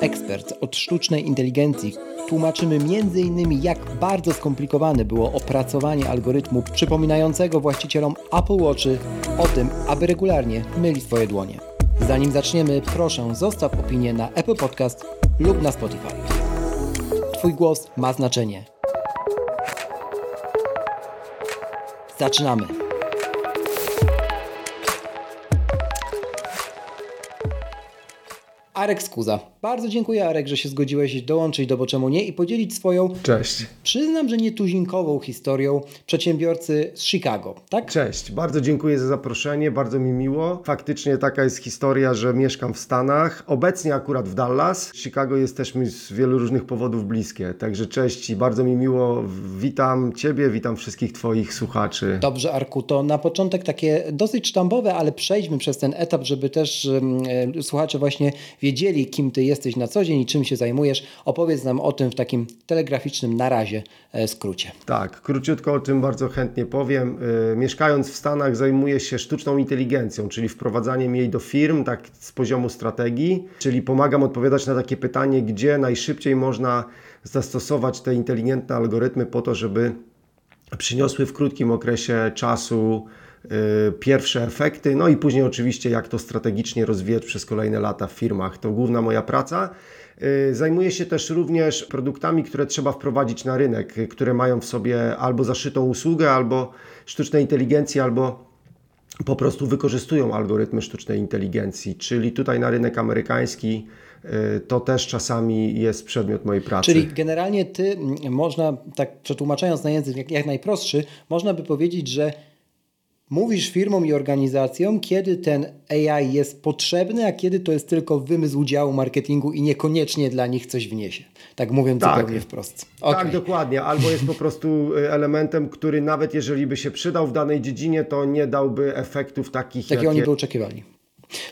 ekspert od sztucznej inteligencji. Tłumaczymy m.in. jak bardzo skomplikowane było opracowanie algorytmu przypominającego właścicielom Apple Watchy o tym, aby regularnie myli swoje dłonie. Zanim zaczniemy, proszę zostaw opinię na Apple Podcast lub na Spotify. Twój głos ma znaczenie. Zaczynamy! Arek Skuza. Bardzo dziękuję Arek, że się zgodziłeś dołączyć do Bo Czemu Nie i podzielić swoją, Cześć. przyznam, że nietuzinkową historią przedsiębiorcy z Chicago, tak? Cześć, bardzo dziękuję za zaproszenie, bardzo mi miło. Faktycznie taka jest historia, że mieszkam w Stanach, obecnie akurat w Dallas. Chicago jest też mi z wielu różnych powodów bliskie, także cześć i bardzo mi miło. Witam Ciebie, witam wszystkich Twoich słuchaczy. Dobrze, Arku, to na początek takie dosyć sztambowe, ale przejdźmy przez ten etap, żeby też e, słuchacze właśnie wiedzieli, kim ty jesteś na co dzień i czym się zajmujesz. Opowiedz nam o tym w takim telegraficznym na razie e, skrócie. Tak, króciutko o tym bardzo chętnie powiem. Y, Mieszkając w Stanach zajmuję się sztuczną inteligencją, czyli wprowadzaniem jej do firm, tak z poziomu strategii, czyli pomagam odpowiadać na takie pytanie, gdzie najszybciej można zastosować te inteligentne algorytmy po to, żeby przyniosły w krótkim okresie czasu pierwsze efekty, no i później oczywiście jak to strategicznie rozwijać przez kolejne lata w firmach. To główna moja praca. Y, Zajmuję się też również produktami, które trzeba wprowadzić na rynek, y, które mają w sobie albo zaszytą usługę, albo sztucznej inteligencji, albo po prostu wykorzystują algorytmy sztucznej inteligencji. Czyli tutaj na rynek amerykański y, to też czasami jest przedmiot mojej pracy. Czyli generalnie ty, można, tak przetłumaczając na język jak, jak najprostszy, można by powiedzieć, że mówisz firmom i organizacjom, kiedy ten AI jest potrzebny, a kiedy to jest tylko wymysł działu marketingu i niekoniecznie dla nich coś wniesie. Tak mówiąc Tak. zupełnie wprost. Tak, Okej. dokładnie. Albo jest po prostu y, elementem, który nawet jeżeli by się przydał w danej dziedzinie, to nie dałby efektów takich, Jakie jakie... oni by oczekiwali.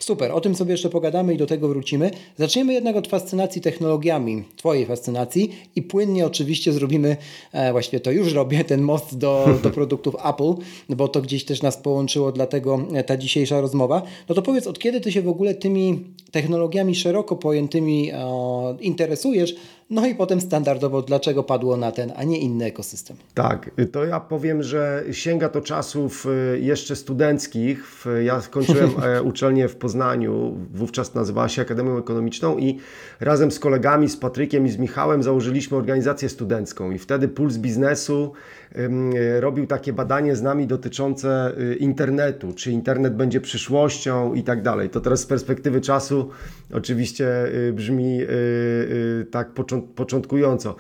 Super, o tym sobie jeszcze pogadamy i do tego wrócimy. Zaczniemy jednak od fascynacji technologiami, Twojej fascynacji i płynnie oczywiście zrobimy, e, właściwie to już robię, ten most do, do produktów Apple, bo to gdzieś też nas połączyło, dlatego e, ta dzisiejsza rozmowa. No to powiedz, od kiedy Ty się w ogóle tymi technologiami szeroko pojętymi e, interesujesz, no i potem standardowo, dlaczego padło na ten, a nie inny ekosystem. Tak, to ja powiem, że sięga to czasów y, jeszcze studenckich. Ja skończyłem e, uczelnię w Poznaniu, wówczas nazywała się Akademią Ekonomiczną i razem z kolegami, z Patrykiem i z Michałem założyliśmy organizację studencką i wtedy Puls Biznesu y, robił takie badanie z nami dotyczące y, internetu, czy internet będzie przyszłością i tak dalej. To teraz z perspektywy czasu oczywiście y, brzmi tak począ- początkująco.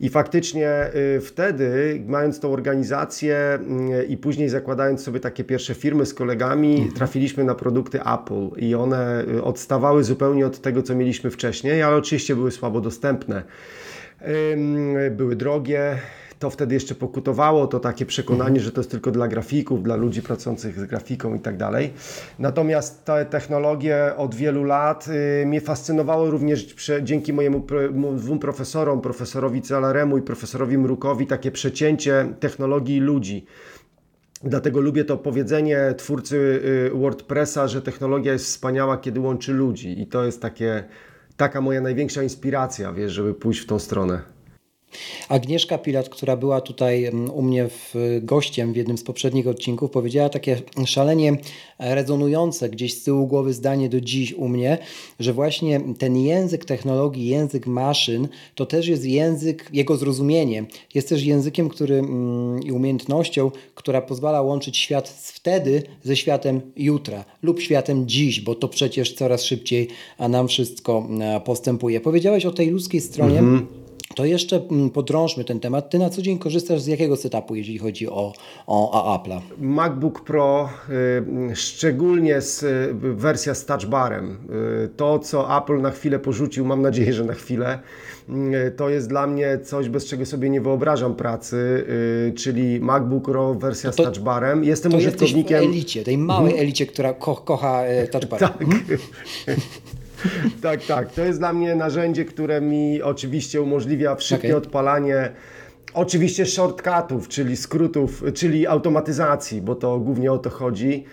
I faktycznie y, wtedy, mając tą organizację y, i później zakładając sobie takie pierwsze firmy z kolegami, trafiliśmy na produkty Apple i one y, odstawały zupełnie od tego, co mieliśmy wcześniej, ale oczywiście były słabo dostępne. Były drogie. To wtedy jeszcze pokutowało, to takie przekonanie, że to jest tylko dla grafików, dla ludzi pracujących z grafiką i tak dalej. Natomiast te technologie od wielu lat y, mnie fascynowały również prze, dzięki mojemu dwóm profesorom, profesorowi Celaremu i profesorowi Mrukowi, takie przecięcie technologii i ludzi. Dlatego lubię to powiedzenie twórcy y, WordPressa, że technologia jest wspaniała, kiedy łączy ludzi. I to jest takie, taka moja największa inspiracja, wiesz, żeby pójść w tą stronę. Agnieszka Pilat, która była tutaj mm, u mnie w, gościem w jednym z poprzednich odcinków, powiedziała takie szalenie rezonujące gdzieś z tyłu głowy zdanie do dziś u mnie, że właśnie ten język technologii, język maszyn, to też jest język, jego zrozumienie jest też językiem, który mm, i umiejętnością, która pozwala łączyć świat z wtedy ze światem jutra lub światem dziś, bo to przecież coraz szybciej a nam wszystko e, postępuje. Powiedziałeś o tej ludzkiej stronie. To jeszcze mm, podrążmy ten temat. Ty na co dzień korzystasz z jakiego setupu, jeżeli chodzi o, o, Apple'a? MacBook Pro, y, szczególnie z y, wersja z touch barem. Y, to, co Apple na chwilę porzucił, mam nadzieję, że na chwilę, to jest dla mnie coś, bez czego sobie nie wyobrażam pracy, czyli MacBook Pro wersja to, z touch barem. Jestem to użytkownikiem. W elicie, tej małej mhm. elicie, która ko kocha touch bar. Tak. Mhm. tak, tak. To jest dla mnie narzędzie, które mi oczywiście umożliwia szybkie okay. odpalanie. Oczywiście shortcutów, czyli skrótów, czyli automatyzacji, bo to głównie o to chodzi.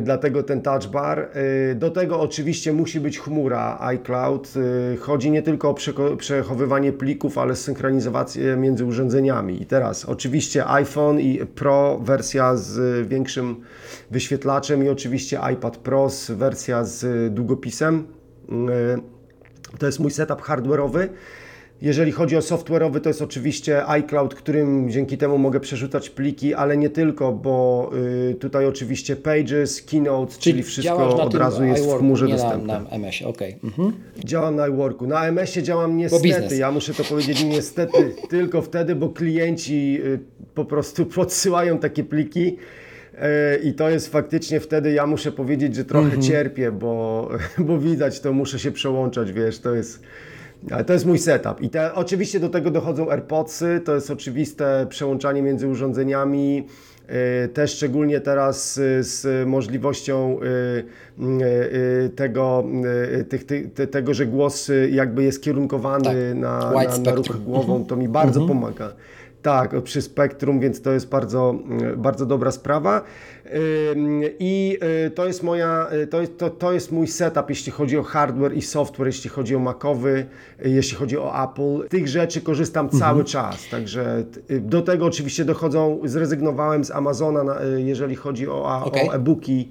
Dlatego ten touch bar. Y, do tego oczywiście musi być chmura iCloud. Y, chodzi nie tylko o przechowywanie plików, ale synchronizację między urządzeniami. I teraz oczywiście iPhone i Pro wersja z większym wyświetlaczem i oczywiście iPad Pro wersja z długopisem. Y, to jest mój setup hardware'owy. Jeżeli chodzi o software'owy, to jest oczywiście iCloud, którym dzięki temu mogę przerzucać pliki, ale nie tylko, bo y, tutaj oczywiście Pages, Keynote, czyli, czyli wszystko od razu jest w chmurze nie dostępne. Na, na MS-ie, okej. Okay. Mhm. Działam na iWorku. Na MS-ie działam niestety, ja muszę to powiedzieć niestety, tylko wtedy, bo klienci y, po prostu podsyłają takie pliki. Y, I to jest faktycznie wtedy, ja muszę powiedzieć, że trochę mhm. cierpię, bo, bo widać to, muszę się przełączać, wiesz, to jest, ale to jest mój setup. I te, oczywiście do tego dochodzą AirPodsy, to jest oczywiste przełączanie między urządzeniami. Y, też szczególnie teraz z możliwością y, y, tego, tych, tego, że głos jakby jest kierunkowany tak. na, na, na ruch głową, to mi bardzo mhm. pomaga. Tak, przy spektrum, więc to jest bardzo, bardzo dobra sprawa. I y, to jest moja, y, to jest, to, to jest mój setup, jeśli chodzi o hardware i software, jeśli chodzi o Macowy, y, jeśli chodzi o Apple. Tych rzeczy korzystam mhm. cały czas, także do tego oczywiście dochodzą, zrezygnowałem z Amazona, jeżeli chodzi o, okay. o e-booki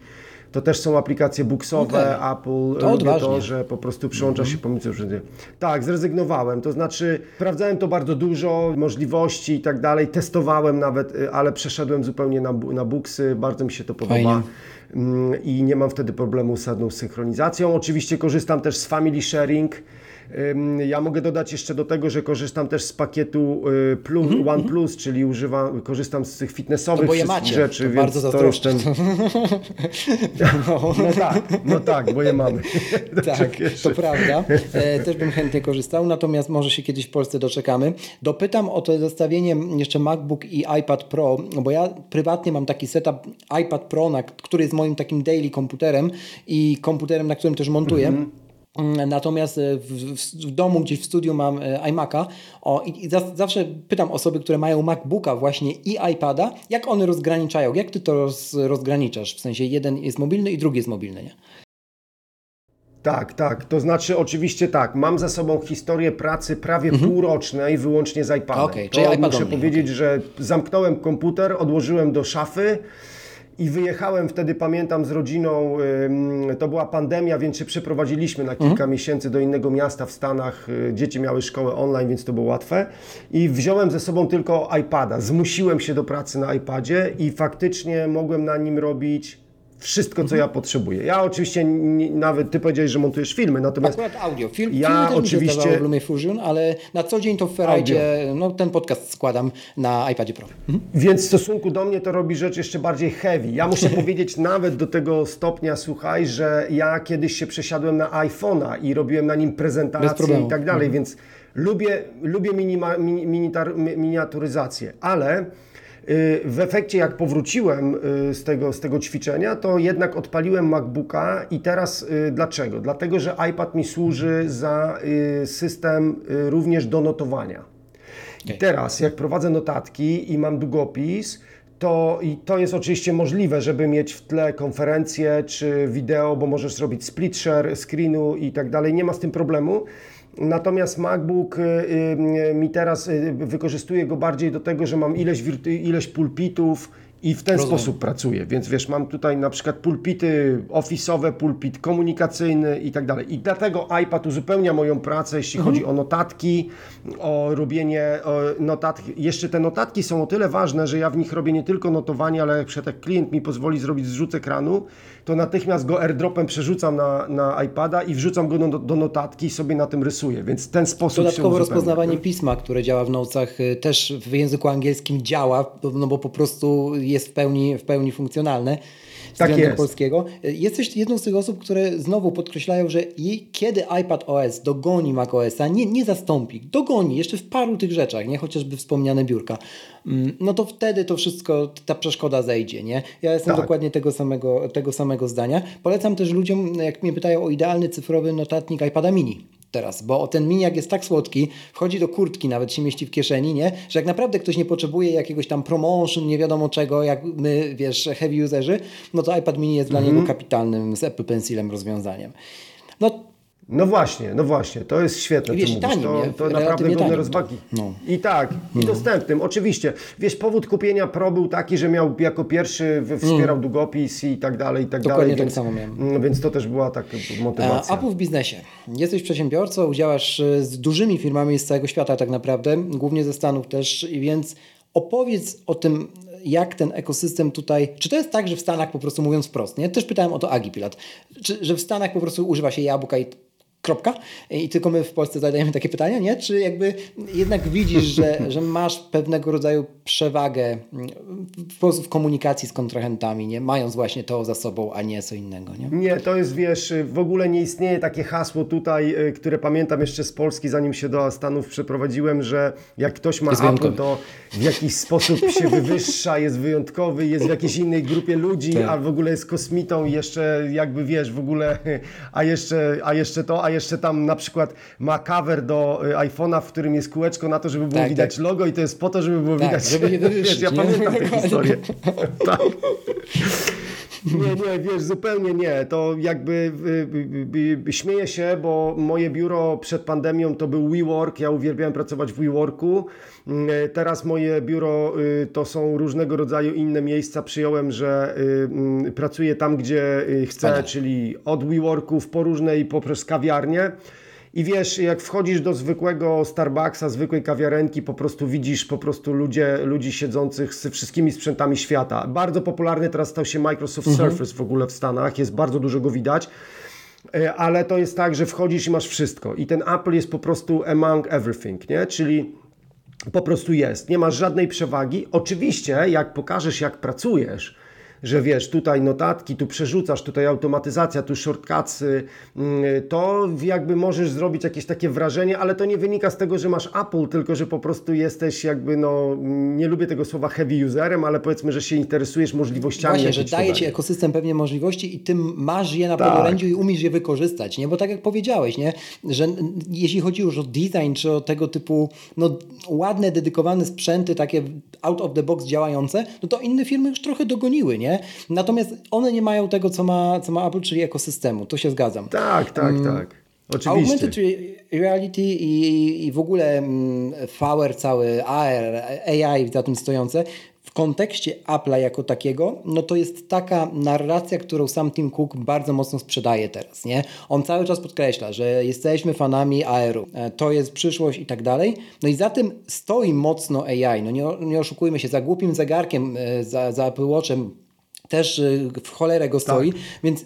to też są aplikacje booksowe, okay. Apple to lubię to, że po prostu przyłącza się pomiędzy urządzeniami. Tak, zrezygnowałem, to znaczy sprawdzałem to bardzo dużo, możliwości i tak dalej, testowałem nawet, y, ale przeszedłem zupełnie na, na booksy, bardzo mi się to podoba. Fajnie mm, i nie mam wtedy problemu z żadną synchronizacją. Oczywiście korzystam też z Family Sharing, ja mogę dodać jeszcze do tego, że korzystam też z pakietu plus, mm -hmm. OnePlus, czyli używam, korzystam z tych fitnessowych wszystkich macie. rzeczy, to więc bardzo to już ten... no. no tak, no tak, bo je mamy. tak, to prawda. E, też bym chętnie korzystał, natomiast może się kiedyś w Polsce doczekamy. Dopytam o to zestawienie jeszcze MacBook i iPad Pro, bo ja prywatnie mam taki setup iPad Pro, na, który jest moim takim daily komputerem i komputerem, na którym też montuję. Mm -hmm. Mm, natomiast e, w, w, domu, gdzieś w studiu mam e, iMac'a o, i, i za, zawsze pytam osoby, które mają MacBooka właśnie i iPada, jak one rozgraniczają, jak ty to roz, rozgraniczasz? W sensie jeden jest mobilny i drugi jest mobilny, nie? Tak, tak. To znaczy oczywiście tak, mam za sobą historię pracy prawie mhm. półrocznej wyłącznie z iPadem. Okay, to czyli muszę powiedzieć, okay. że zamknąłem komputer, odłożyłem do szafy, i wyjechałem wtedy, pamiętam, z rodziną. To była pandemia, więc się przeprowadziliśmy na kilka mhm. miesięcy do innego miasta w Stanach. Y, dzieci miały szkołę online, więc to było łatwe. I wziąłem ze sobą tylko iPada. Zmusiłem się do pracy na iPadzie i faktycznie mogłem na nim robić wszystko, co ja mhm. potrzebuję. Ja oczywiście nie, nawet ty powiedziałeś, że montujesz filmy, natomiast Akurat audio. Film, ja filmy oczywiście w Lumifusion, ale na co dzień to w Ferrite, no ten podcast składam na iPadzie Pro. Mhm. Więc w stosunku do mnie to robi rzecz jeszcze bardziej heavy. Ja muszę powiedzieć nawet do tego stopnia, słuchaj, że ja kiedyś się przesiadłem na iPhone'a i robiłem na nim prezentacje i tak dalej, mhm. więc lubię, lubię minima, miniaturyzację, ale w efekcie, jak powróciłem y, z tego, z tego ćwiczenia, to jednak odpaliłem MacBooka i teraz y, dlaczego? Dlatego, że iPad mi służy za system również do notowania. I teraz, jak prowadzę notatki i mam długopis, to, i to jest oczywiście możliwe, żeby mieć w tle konferencję czy wideo, bo możesz zrobić split share screenu i tak dalej, nie ma z tym problemu. Natomiast MacBook y, y, mi teraz y, wykorzystuje go bardziej do tego, że mam ileś, ileś pulpitów i w ten Rozumiem. sposób pracuję. Więc wiesz, mam tutaj na przykład pulpity ofisowe, pulpit komunikacyjny i tak dalej. I dlatego iPad uzupełnia moją pracę, jeśli mhm. chodzi o notatki, o robienie notatki. Jeszcze te notatki są o tyle ważne, że ja w nich robię nie tylko notowania, ale jak jak klient mi pozwoli zrobić zrzut ekranu, to natychmiast go airdropem przerzucam na, na iPada i wrzucam go do, do notatki i sobie na tym rysuję. Więc ten sposób Dodatkowo rozpoznawanie pisma, które działa w notesach, y, też w języku angielskim działa, no bo po prostu jest w pełni, w pełni funkcjonalne tak jest. polskiego. Jesteś jedną z tych osób, które znowu podkreślają, że kiedy iPad OS dogoni Mac OS-a, nie, nie zastąpi, dogoni jeszcze w paru tych rzeczach, nie chociażby wspomniane biurka, mm, no to wtedy to wszystko, ta przeszkoda zejdzie. Nie? Ja jestem tak. dokładnie tego samego, tego samego zdania. Polecam też ludziom, jak mnie pytają o idealny cyfrowy notatnik iPada mini teraz, bo ten miniak jest tak słodki, wchodzi do kurtki, nawet się mieści w kieszeni, nie? że jak naprawdę ktoś nie potrzebuje jakiegoś tam promotion, nie wiadomo czego, jak my, wiesz, heavy userzy, no to iPad mini jest mm -hmm. dla mhm. niego kapitalnym z Apple Pencilem rozwiązaniem. No no właśnie, no właśnie, to jest świetne, I wiesz, co Tanim, to, to naprawdę godne rozwagi. No. I tak, i no. dostępnym, oczywiście. Wiesz, powód kupienia Pro był taki, że miał jako pierwszy wspierał mm. długopis i tak dalej, i tak Dokładnie dalej. tak więc, samo miałem. Mm, więc to też była taka motywacja. A Apple w biznesie. Jesteś przedsiębiorcą, działasz e, z dużymi firmami z całego świata tak naprawdę, głównie ze Stanów też, więc opowiedz o tym, jak ten ekosystem tutaj, czy to jest tak, że w Stanach po prostu mówiąc wprost, nie? Też pytałem o to Agi Pilat, czy, że w Stanach po prostu używa się jabłka i Kropka. I tylko my w Polsce zadajemy takie pytania, nie? Czy jakby jednak widzisz, że, że masz pewnego rodzaju przewagę w komunikacji z kontrahentami, nie? Mając właśnie to za sobą, a nie co innego, nie? Nie, to jest, wiesz, w ogóle nie istnieje takie hasło tutaj, y, które pamiętam jeszcze z Polski, zanim się do Stanów przeprowadziłem, że jak ktoś ma Apple, to w jakiś sposób się wywyższa, jest wyjątkowy, jest w jakiejś innej grupie ludzi, tak. a w ogóle jest kosmitą i jeszcze jakby, wiesz, w ogóle, a jeszcze, a jeszcze to, a jeszcze tam na przykład ma cover do y, iPhone'a, w którym jest kółeczko na to, żeby było tak, widać tak. logo i to jest po to, żeby było tak, widać. Żeby nie wiesz, ja pamiętam tę historię. tak. Nie, nie, wiesz, zupełnie nie. To jakby y, y, śmieję się, bo moje biuro przed pandemią to był WeWork. Ja uwielbiałem pracować w WeWorku. Mm, teraz moje biuro to są różnego rodzaju inne miejsca. Przyjąłem, że mm, pracuję tam, gdzie chcę, czyli od WeWorków po różne i poprzez kawiarnie. I wiesz, jak wchodzisz do zwykłego Starbucksa, zwykłej kawiarenki, po prostu widzisz po prostu ludzie, ludzi siedzących z wszystkimi sprzętami świata. Bardzo popularny teraz stał się Microsoft mhm. Surface w ogóle w Stanach, jest bardzo dużo go widać. E, ale to jest tak, że wchodzisz i masz wszystko. I ten Apple jest po prostu among everything, nie? Czyli po prostu jest. Nie masz żadnej przewagi. Oczywiście, jak pokażesz, jak pracujesz, że wiesz, tutaj notatki, tu przerzucasz, tutaj automatyzacja, tu shortcutsy, mm, to jakby możesz zrobić jakieś takie wrażenie, ale to nie wynika z tego, że masz Apple, tylko że po prostu jesteś jakby, no, nie lubię tego słowa heavy userem, ale powiedzmy, że się interesujesz możliwościami. Właśnie, że daje Ci ekosystem pewnie możliwości i Ty masz je na tak. podorędziu i umiesz je wykorzystać, nie? Bo tak jak powiedziałeś, nie? Że jeśli chodzi już o design, czy o tego typu, no, ładne, dedykowane sprzęty, takie out of the box działające, no to inne firmy już trochę dogoniły, nie? Natomiast one nie mają tego, co ma, co ma Apple, czyli ekosystemu. Tu się zgadzam. Tak, tak, um, tak. Oczywiście. Augmented reality i, i w ogóle um, VR cały, AR, AI za tym stojące, w kontekście Apple'a jako takiego, no to jest taka narracja, którą sam Tim Cook bardzo mocno sprzedaje teraz, nie? On cały czas podkreśla, że jesteśmy fanami AR-u, e, to jest przyszłość i tak dalej. No i za tym stoi mocno AI. No nie, nie oszukujmy się, za głupim zegarkiem, e, za, za Apple Watchem też y, w cholerę go stoi, tak. więc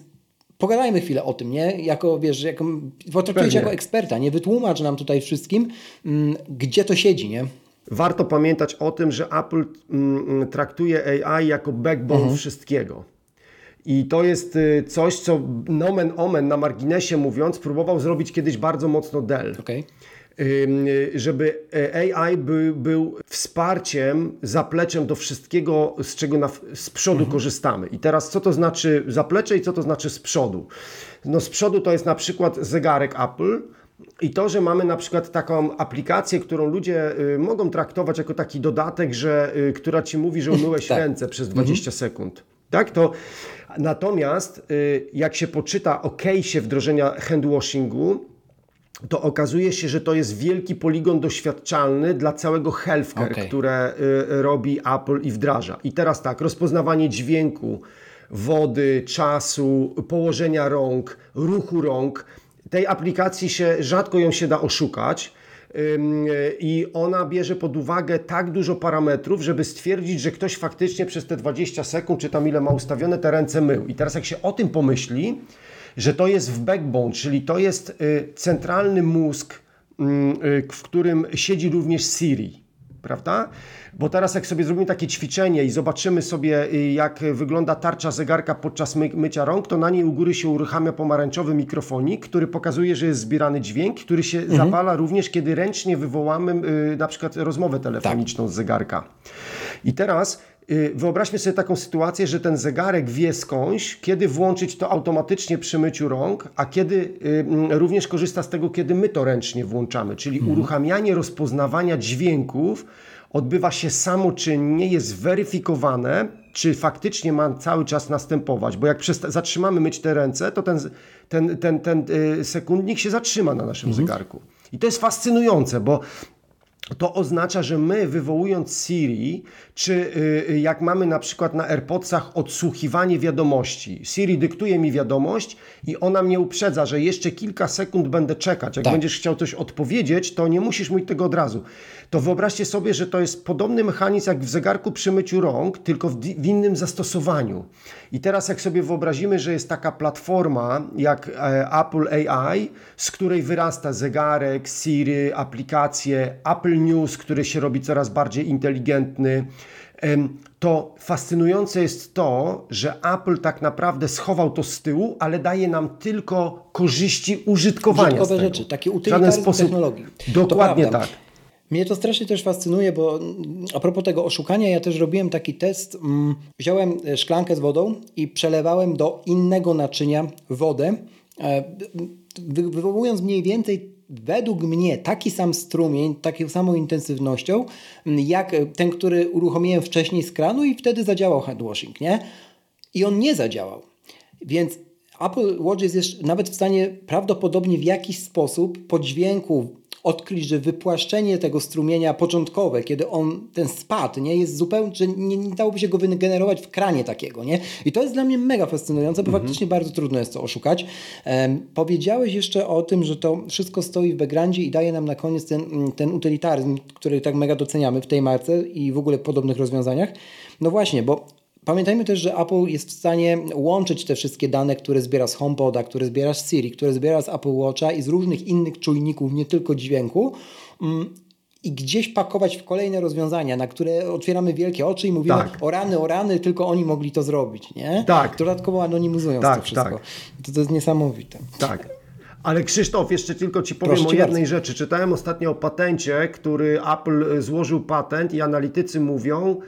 pogadajmy chwilę o tym, nie? Jako, wiesz, jako, potraktujesz jako eksperta, nie? Wytłumacz nam tutaj wszystkim, mm, gdzie to siedzi, nie? Warto pamiętać o tym, że Apple mm, mm traktuje AI jako backbone mhm. wszystkiego. I to jest y, coś, co nomen omen na marginesie mówiąc, próbował zrobić kiedyś bardzo mocno Dell. Okay żeby e, AI by, był wsparciem, zapleczem do wszystkiego, z czego na, z przodu mhm. korzystamy. I teraz co to znaczy zaplecze i co to znaczy z przodu? No z przodu to jest na przykład zegarek Apple, i to, że mamy na przykład taką aplikację, którą ludzie y, mogą traktować jako taki dodatek, że, y, która ci mówi, że umyłeś tak. ręce przez 20 mhm. sekund. Tak, to natomiast y, jak się poczyta o case'ie wdrożenia handwashingu, to okazuje się, że to jest wielki poligon doświadczalny dla całego healthcare, okay. które y, robi Apple i wdraża. I teraz tak, rozpoznawanie dźwięku, wody, czasu, położenia rąk, ruchu rąk. Tej aplikacji się rzadko ją się da oszukać i ona bierze pod uwagę tak dużo parametrów, żeby stwierdzić, że ktoś faktycznie przez te 20 sekund, czy tam ile ma ustawione, te ręce mył. I teraz jak się o tym pomyśli, że to jest w backbone, czyli to jest y, centralny mózg, mm, y, w którym siedzi również Siri, prawda? Bo teraz jak sobie zrobimy takie ćwiczenie i zobaczymy sobie, y, jak wygląda tarcza zegarka podczas my mycia rąk, to na niej u góry się uruchamia pomarańczowy mikrofonik, który pokazuje, że jest zbierany dźwięk, który się mhm. zapala również, kiedy ręcznie wywołamy y, na przykład rozmowę telefoniczną tak. z zegarka. I teraz Wyobraźmy sobie taką sytuację, że ten zegarek wie skądś, kiedy włączyć to automatycznie przy myciu rąk, a kiedy również korzysta z tego, kiedy my to ręcznie włączamy, czyli mhm. uruchamianie rozpoznawania dźwięków odbywa się samoczynnie, jest weryfikowane, czy faktycznie ma cały czas następować, bo jak zatrzymamy myć te ręce, to ten, ten, ten, ten y, sekundnik się zatrzyma na naszym mhm. zegarku. I to jest fascynujące, bo to oznacza, że my wywołując Siri, czy y, jak mamy na przykład na AirPodsach odsłuchiwanie wiadomości, Siri dyktuje mi wiadomość i ona mnie uprzedza, że jeszcze kilka sekund będę czekać. Jak tak. będziesz chciał coś odpowiedzieć, to nie musisz mówić tego od razu. To wyobraźcie sobie, że to jest podobny mechanizm jak w zegarku przy myciu rąk, tylko w, w innym zastosowaniu. I teraz jak sobie wyobrazimy, że jest taka platforma jak e, Apple AI, z której wyrasta zegarek, Siri, aplikacje, Apple News, który się robi coraz bardziej inteligentny, to fascynujące jest to, że Apple tak naprawdę schował to z tyłu, ale daje nam tylko korzyści użytkowania. Użytkowe rzeczy, takie utylitarne sposób... technologii. Dokładnie tak. Mnie to strasznie też fascynuje, bo a propos tego oszukania, ja też robiłem taki test. Mm, wziąłem e, szklankę z wodą i przelewałem do innego naczynia wodę, e, wywołując mniej więcej według mnie taki sam strumień, taką samą intensywnością, jak ten, który uruchomiłem wcześniej z kranu i wtedy zadziałał handwashing, nie? I on nie zadziałał. Więc Apple Watch jest nawet w stanie prawdopodobnie w jakiś sposób po dźwięku odkryć, że wypłaszczenie tego strumienia początkowe, kiedy on ten spadł, nie, jest zupełnie, że nie, nie dałoby się go wygenerować w kranie takiego, nie? I to jest dla mnie mega fascynujące, bo mhm. faktycznie bardzo trudno jest to oszukać. Um, powiedziałeś jeszcze o tym, że to wszystko stoi w backgroundzie i daje nam na koniec ten, ten utylitaryzm, który tak mega doceniamy w tej marce i w ogóle podobnych rozwiązaniach. No właśnie, bo Pamiętajmy też, że Apple jest w stanie łączyć te wszystkie dane, które zbiera z HomePoda, które zbiera z Siri, które zbiera z Apple Watcha i z różnych innych czujników, nie tylko dźwięku, mm, i gdzieś pakować w kolejne rozwiązania, na które otwieramy wielkie oczy i mówimy tak. o rany, o rany, tylko oni mogli to zrobić, nie? Tak. Dodatkowo anonymizując tak, to wszystko. Tak. To, to jest niesamowite. Tak. Ale Krzysztof, jeszcze tylko Ci powiem Proszę o jednej bardzo. rzeczy. Czytałem ostatnio o patencie, który Apple złożył patent i analitycy mówią,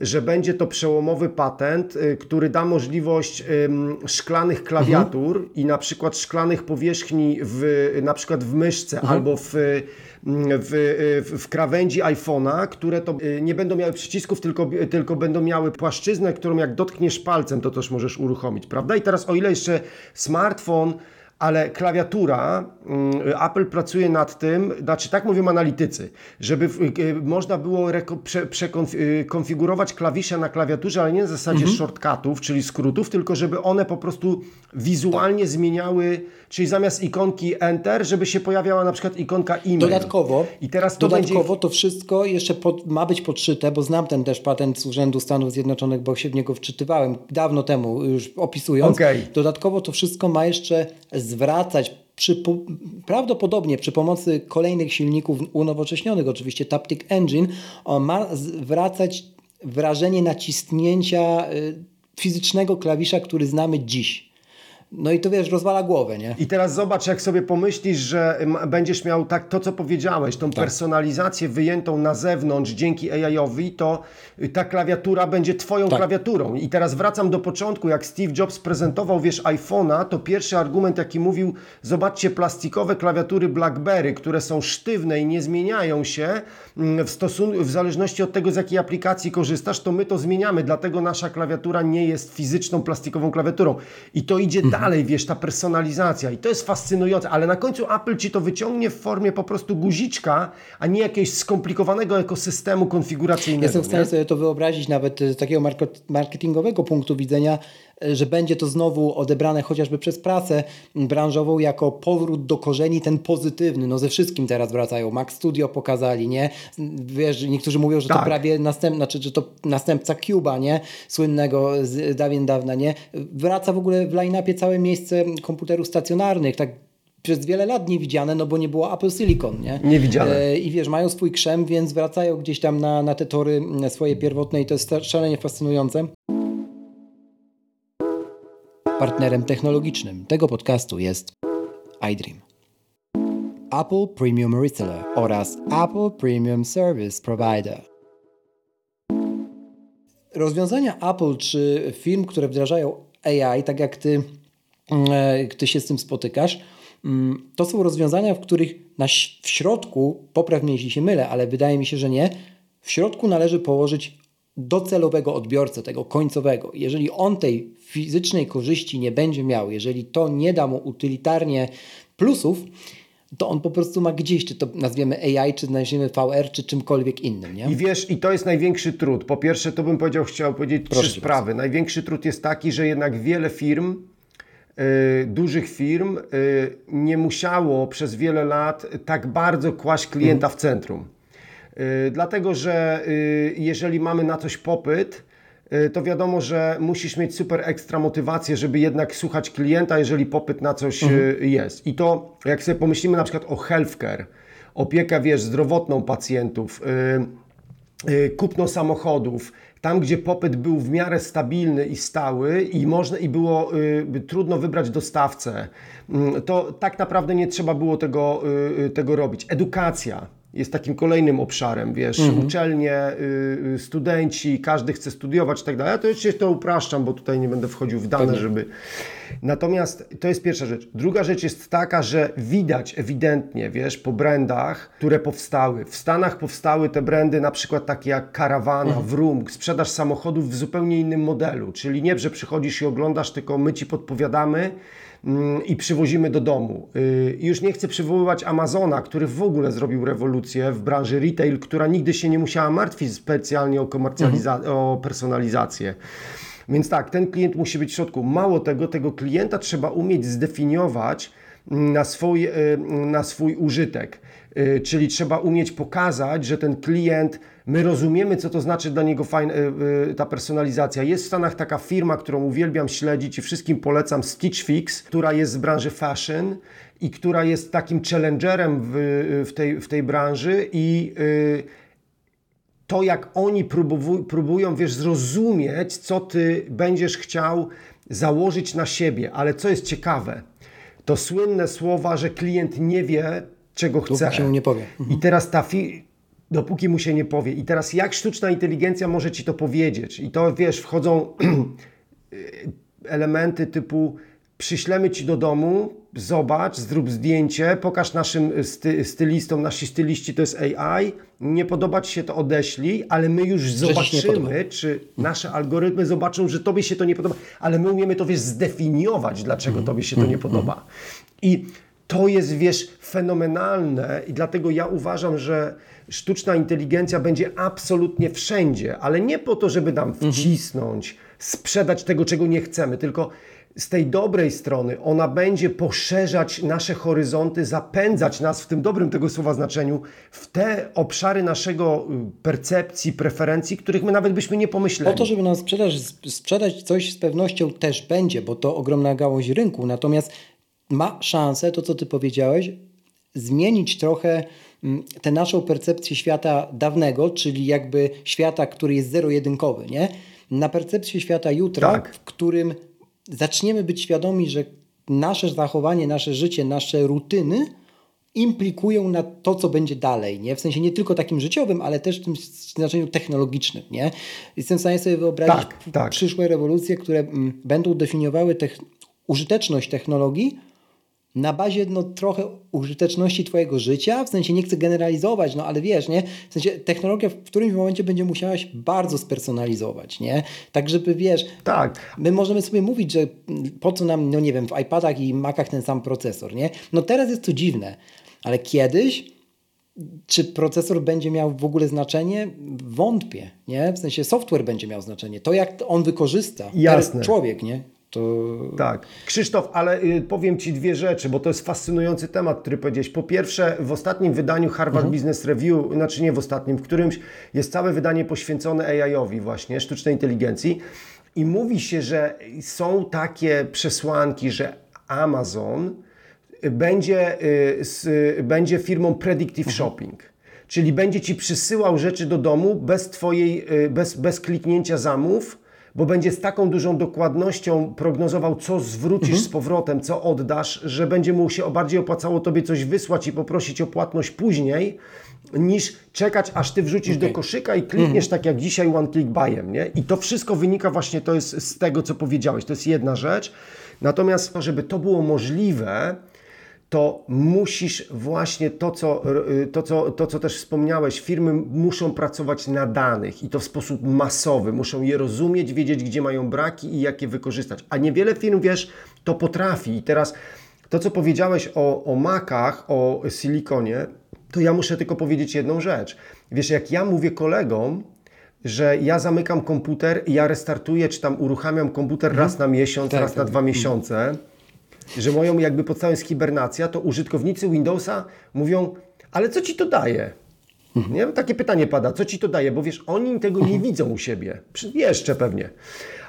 że będzie to przełomowy patent, y, który da możliwość szklanych klawiatur mhm. i na przykład szklanych powierzchni w, na przykład w myszce mhm. albo w w, w, krawędzi iPhone'a, które to y, nie będą miały przycisków, tylko, tylko będą miały płaszczyznę, którą jak dotkniesz palcem, to też możesz uruchomić, prawda? I teraz o ile jeszcze smartfon ale klawiatura, mm, Apple pracuje nad tym, znaczy tak mówią analitycy, żeby y, można było przekonfigurować klawisze na klawiaturze, ale nie na zasadzie mhm. shortcutów, czyli skrótów, tylko żeby one po prostu wizualnie tak. zmieniały, czyli zamiast ikonki Enter, żeby się pojawiała na przykład ikonka e-mail. Dodatkowo, I teraz to dodatkowo będzie... to wszystko jeszcze pod, ma być podszyte, bo znam ten też patent z Urzędu Stanów Zjednoczonych, bo się w niego wczytywałem dawno temu, już opisując. Okay. Dodatkowo to wszystko ma jeszcze zwracać przy, prawdopodobnie przy pomocy kolejnych silników unowocześnionych, oczywiście Taptic Engine, ma zwracać wrażenie naciśnięcia y, fizycznego klawisza, który znamy dziś. No i to wiesz, rozwala głowę, nie? I teraz zobacz, jak sobie pomyślisz, że będziesz miał tak to, co powiedziałeś, tą tak. personalizację wyjętą na zewnątrz dzięki AI-owi, to ta klawiatura będzie twoją tak. klawiaturą. I teraz wracam do początku, jak Steve Jobs prezentował, wiesz, iPhone'a, to pierwszy argument, jaki mówił, zobaczcie plastikowe klawiatury BlackBerry, które są sztywne i nie zmieniają się mm, w stosunku, w zależności od tego, z jakiej aplikacji korzystasz, to my to zmieniamy, dlatego nasza klawiatura nie jest fizyczną plastikową klawiaturą. I to idzie mhm dalej, wiesz, ta personalizacja i to jest fascynujące, ale na końcu Apple ci to wyciągnie w formie po prostu guziczka, a nie jakiegoś skomplikowanego ekosystemu konfiguracyjnego. Jestem w stanie nie? sobie to wyobrazić nawet z takiego marketingowego punktu widzenia, że będzie to znowu odebrane chociażby przez prasę branżową jako powrót do korzeni, ten pozytywny. No ze wszystkim teraz wracają. Mac Studio pokazali, nie? Wiesz, niektórzy mówią, że tak. to prawie następna, znaczy, że to następca Cuba, nie? Słynnego z dawien dawna, nie? Wraca w ogóle w line-upie całe miejsce komputerów stacjonarnych, tak przez wiele lat niewidziane, no bo nie było Apple Silicon, nie? Niewidziane. E, I wiesz, mają swój krzem, więc wracają gdzieś tam na, na te tory swoje pierwotne i to jest szalenie fascynujące. Partnerem technologicznym tego podcastu jest iDream. Apple Premium Reseller oraz Apple Premium Service Provider. Rozwiązania Apple czy firm, które wdrażają AI, tak jak ty, e, ty się z tym spotykasz, mm, to są rozwiązania, w których na, w środku, popraw mnie jeśli się mylę, ale wydaje mi się, że nie, w środku należy położyć docelowego odbiorcę, tego końcowego. Jeżeli on tej fizycznej korzyści nie będzie miał, jeżeli to nie da mu utylitarnie plusów, to on po prostu ma gdzieś, czy to nazwiemy AI, czy nazwiemy VR, czy czymkolwiek innym. Nie? I wiesz, i to jest największy trud. Po pierwsze, to bym powiedział, chciał powiedzieć Proszę trzy sprawy. Bardzo. Największy trud jest taki, że jednak wiele firm, yy, dużych firm, yy, nie musiało przez wiele lat tak bardzo kłaść klienta mhm. w centrum. Yy, dlatego, że y, jeżeli mamy na coś popyt, y, to wiadomo, że musisz mieć super ekstra motywację, żeby jednak słuchać klienta, jeżeli popyt na coś mhm. Y, jest. I to, jak sobie pomyślimy na przykład o healthcare, opiekę, wiesz, zdrowotną pacjentów, kupno samochodów, tam gdzie popyt był w miarę stabilny i stały i można i było y, trudno wybrać dostawcę, y, to tak naprawdę nie trzeba było tego, y, tego robić. Edukacja jest takim kolejnym obszarem, wiesz, mhm. uczelnie, y, studenci, każdy chce studiować i tak dalej. Ja to jeszcze to upraszczam, bo tutaj nie będę wchodził w dane, żeby... Natomiast to jest pierwsza rzecz. Druga rzecz jest taka, że widać ewidentnie, wiesz, po brandach, które powstały. W Stanach powstały te brandy na przykład takie jak Caravana, mhm. Vroom, sprzedaż samochodów w zupełnie innym modelu, czyli nie, że przychodzisz i oglądasz, tylko my Ci podpowiadamy, i przywozimy do domu. Y, już nie chcę przywoływać Amazona, który w ogóle zrobił rewolucję w branży retail, która nigdy się nie musiała martwić specjalnie o, komercjaliza- mhm. o personalizację. Więc tak, ten klient musi być w środku. Mało tego, tego klienta trzeba umieć zdefiniować na swój, y, na swój użytek. Y, czyli trzeba umieć pokazać, że ten klient, my rozumiemy, co to znaczy dla niego fajna, y, ta personalizacja. Jest w Stanach taka firma, którą uwielbiam śledzić i wszystkim polecam, Stitch Fix, która jest z branży fashion i która jest takim challengerem w, w, tej, w tej branży i to, jak oni próbują, wiesz, zrozumieć, co ty będziesz chciał założyć na siebie, ale co jest ciekawe, to słynne słowa, że klient nie wie, czego chce. Dopóki się mu nie powie. Mhm. I teraz ta fi dopóki mu się nie powie. I teraz jak sztuczna inteligencja może ci to powiedzieć? I to wiesz, wchodzą elementy typu przyślemy ci do domu, zobacz, zrób zdjęcie, pokaż naszym sty stylistom, nasi styliści to jest AI, nie podoba ci się to odeślij, ale my już zobaczymy, czy nasze algorytmy zobaczą, że tobie się to nie podoba, ale my umiemy to wiesz zdefiniować, dlaczego mhm. tobie się to nie mhm. podoba. I to jest, wiesz, fenomenalne i dlatego ja uważam, że sztuczna inteligencja będzie absolutnie wszędzie, ale nie po to, żeby nam mhm. wcisnąć, sprzedać tego, czego nie chcemy, tylko z tej dobrej strony ona będzie poszerzać nasze horyzonty, zapędzać nas w tym dobrym tego słowa znaczeniu w te obszary naszego y, percepcji, preferencji, których my nawet byśmy nie pomyśleli. Po to, żeby nam sprzedać, sprzedać coś z pewnością też będzie, bo to ogromna gałąź rynku, natomiast ma szansę, to co Ty powiedziałeś, zmienić trochę mm, tę naszą percepcję świata dawnego, czyli jakby świata, który jest zero-jedynkowy, nie? na percepcję świata jutra, tak. w którym zaczniemy być świadomi, że nasze zachowanie, nasze życie, nasze rutyny implikują na to, co będzie dalej, nie? W sensie nie tylko takim życiowym, ale też w tym znaczeniu technologicznym, nie? Jestem w stanie sobie wyobrazić tak, tak. przyszłe rewolucje, które mm, będą definiowały użyteczność technologii na bazie no, trochę użyteczności Twojego życia, w sensie nie chcę generalizować, no ale wiesz, nie? W sensie technologia w którymś momencie będzie musiałaś bardzo spersonalizować, nie? Tak, żeby wiesz, tak. my możemy sobie mówić, że po co nam, no nie wiem, w iPadach i Macach ten sam procesor, nie? No teraz jest to dziwne, ale kiedyś czy procesor będzie miał w ogóle znaczenie? Wątpię, nie? W sensie software będzie miał znaczenie. To jak on wykorzysta Jasne. człowiek, nie? To... Tak. Krzysztof, ale y, powiem Ci dwie rzeczy, bo to jest fascynujący temat, który powiedziałeś. Po pierwsze, w ostatnim wydaniu Harvard mhm. Business Review, znaczy nie w ostatnim, w którymś jest całe wydanie poświęcone AI-owi właśnie, sztucznej inteligencji i mówi się, że są takie przesłanki, że Amazon będzie, y, będzie firmą predictive mhm. shopping. Czyli będzie Ci przysyłał rzeczy do domu bez Twojej, y, bez, bez kliknięcia zamów, bo będzie z taką dużą dokładnością prognozował, co zwrócisz mhm. z powrotem, co oddasz, że będzie mu się bardziej opłacało tobie coś wysłać i poprosić o płatność później, niż czekać, aż ty wrzucisz okay. do koszyka i klikniesz mhm. tak jak dzisiaj one click buyem, nie? I to wszystko wynika właśnie, to jest z tego, co powiedziałeś, to jest jedna rzecz. Natomiast, żeby to było możliwe, to musisz właśnie to co, y, to, co, to, co też wspomniałeś, firmy muszą pracować na danych i to w sposób masowy, muszą je rozumieć, wiedzieć, gdzie mają braki i jak je wykorzystać. A niewiele firm, wiesz, to potrafi. I teraz to, co powiedziałeś o, o makach, o silikonie, to ja muszę tylko powiedzieć jedną rzecz. Wiesz, jak ja mówię kolegom, że ja zamykam komputer i ja restartuję, czy tam uruchamiam komputer mhm. raz na miesiąc, tak, raz tak. na dwa miesiące, że moją jakby podstawą jest hibernacja, to użytkownicy Windowsa mówią, ale co ci to daje? Mhm. Nie? Takie pytanie pada, co ci to daje? Bo wiesz, oni tego nie mhm. widzą u siebie. Jeszcze pewnie.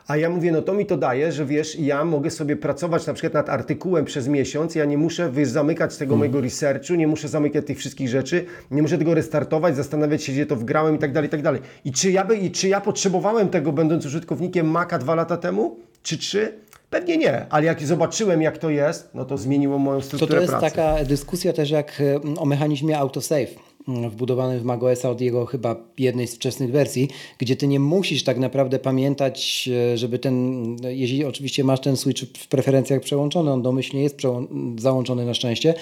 A ja mówię, no to mi to daje, że wiesz, ja mogę sobie pracować na przykład nad artykułem przez miesiąc, ja nie muszę wiesz, zamykać tego mhm. mojego researchu, nie muszę zamykać tych wszystkich rzeczy, nie muszę tego restartować, zastanawiać się, gdzie to wgrałem i tak dalej, i tak dalej. I czy ja, by, i czy ja potrzebowałem tego, będąc użytkownikiem Maca dwa lata temu? Czy trzy? Pewnie nie, ale jak zobaczyłem, jak to jest, no to zmieniło moją strukturę pracy. To, to jest pracy. taka dyskusja też jak o mechanizmie autosave wbudowany w macOSa od jego chyba jednej z wczesnych wersji, gdzie ty nie musisz tak naprawdę pamiętać, e, żeby ten, jeśli oczywiście masz ten switch w preferencjach przełączony, on domyślnie jest załączony na szczęście,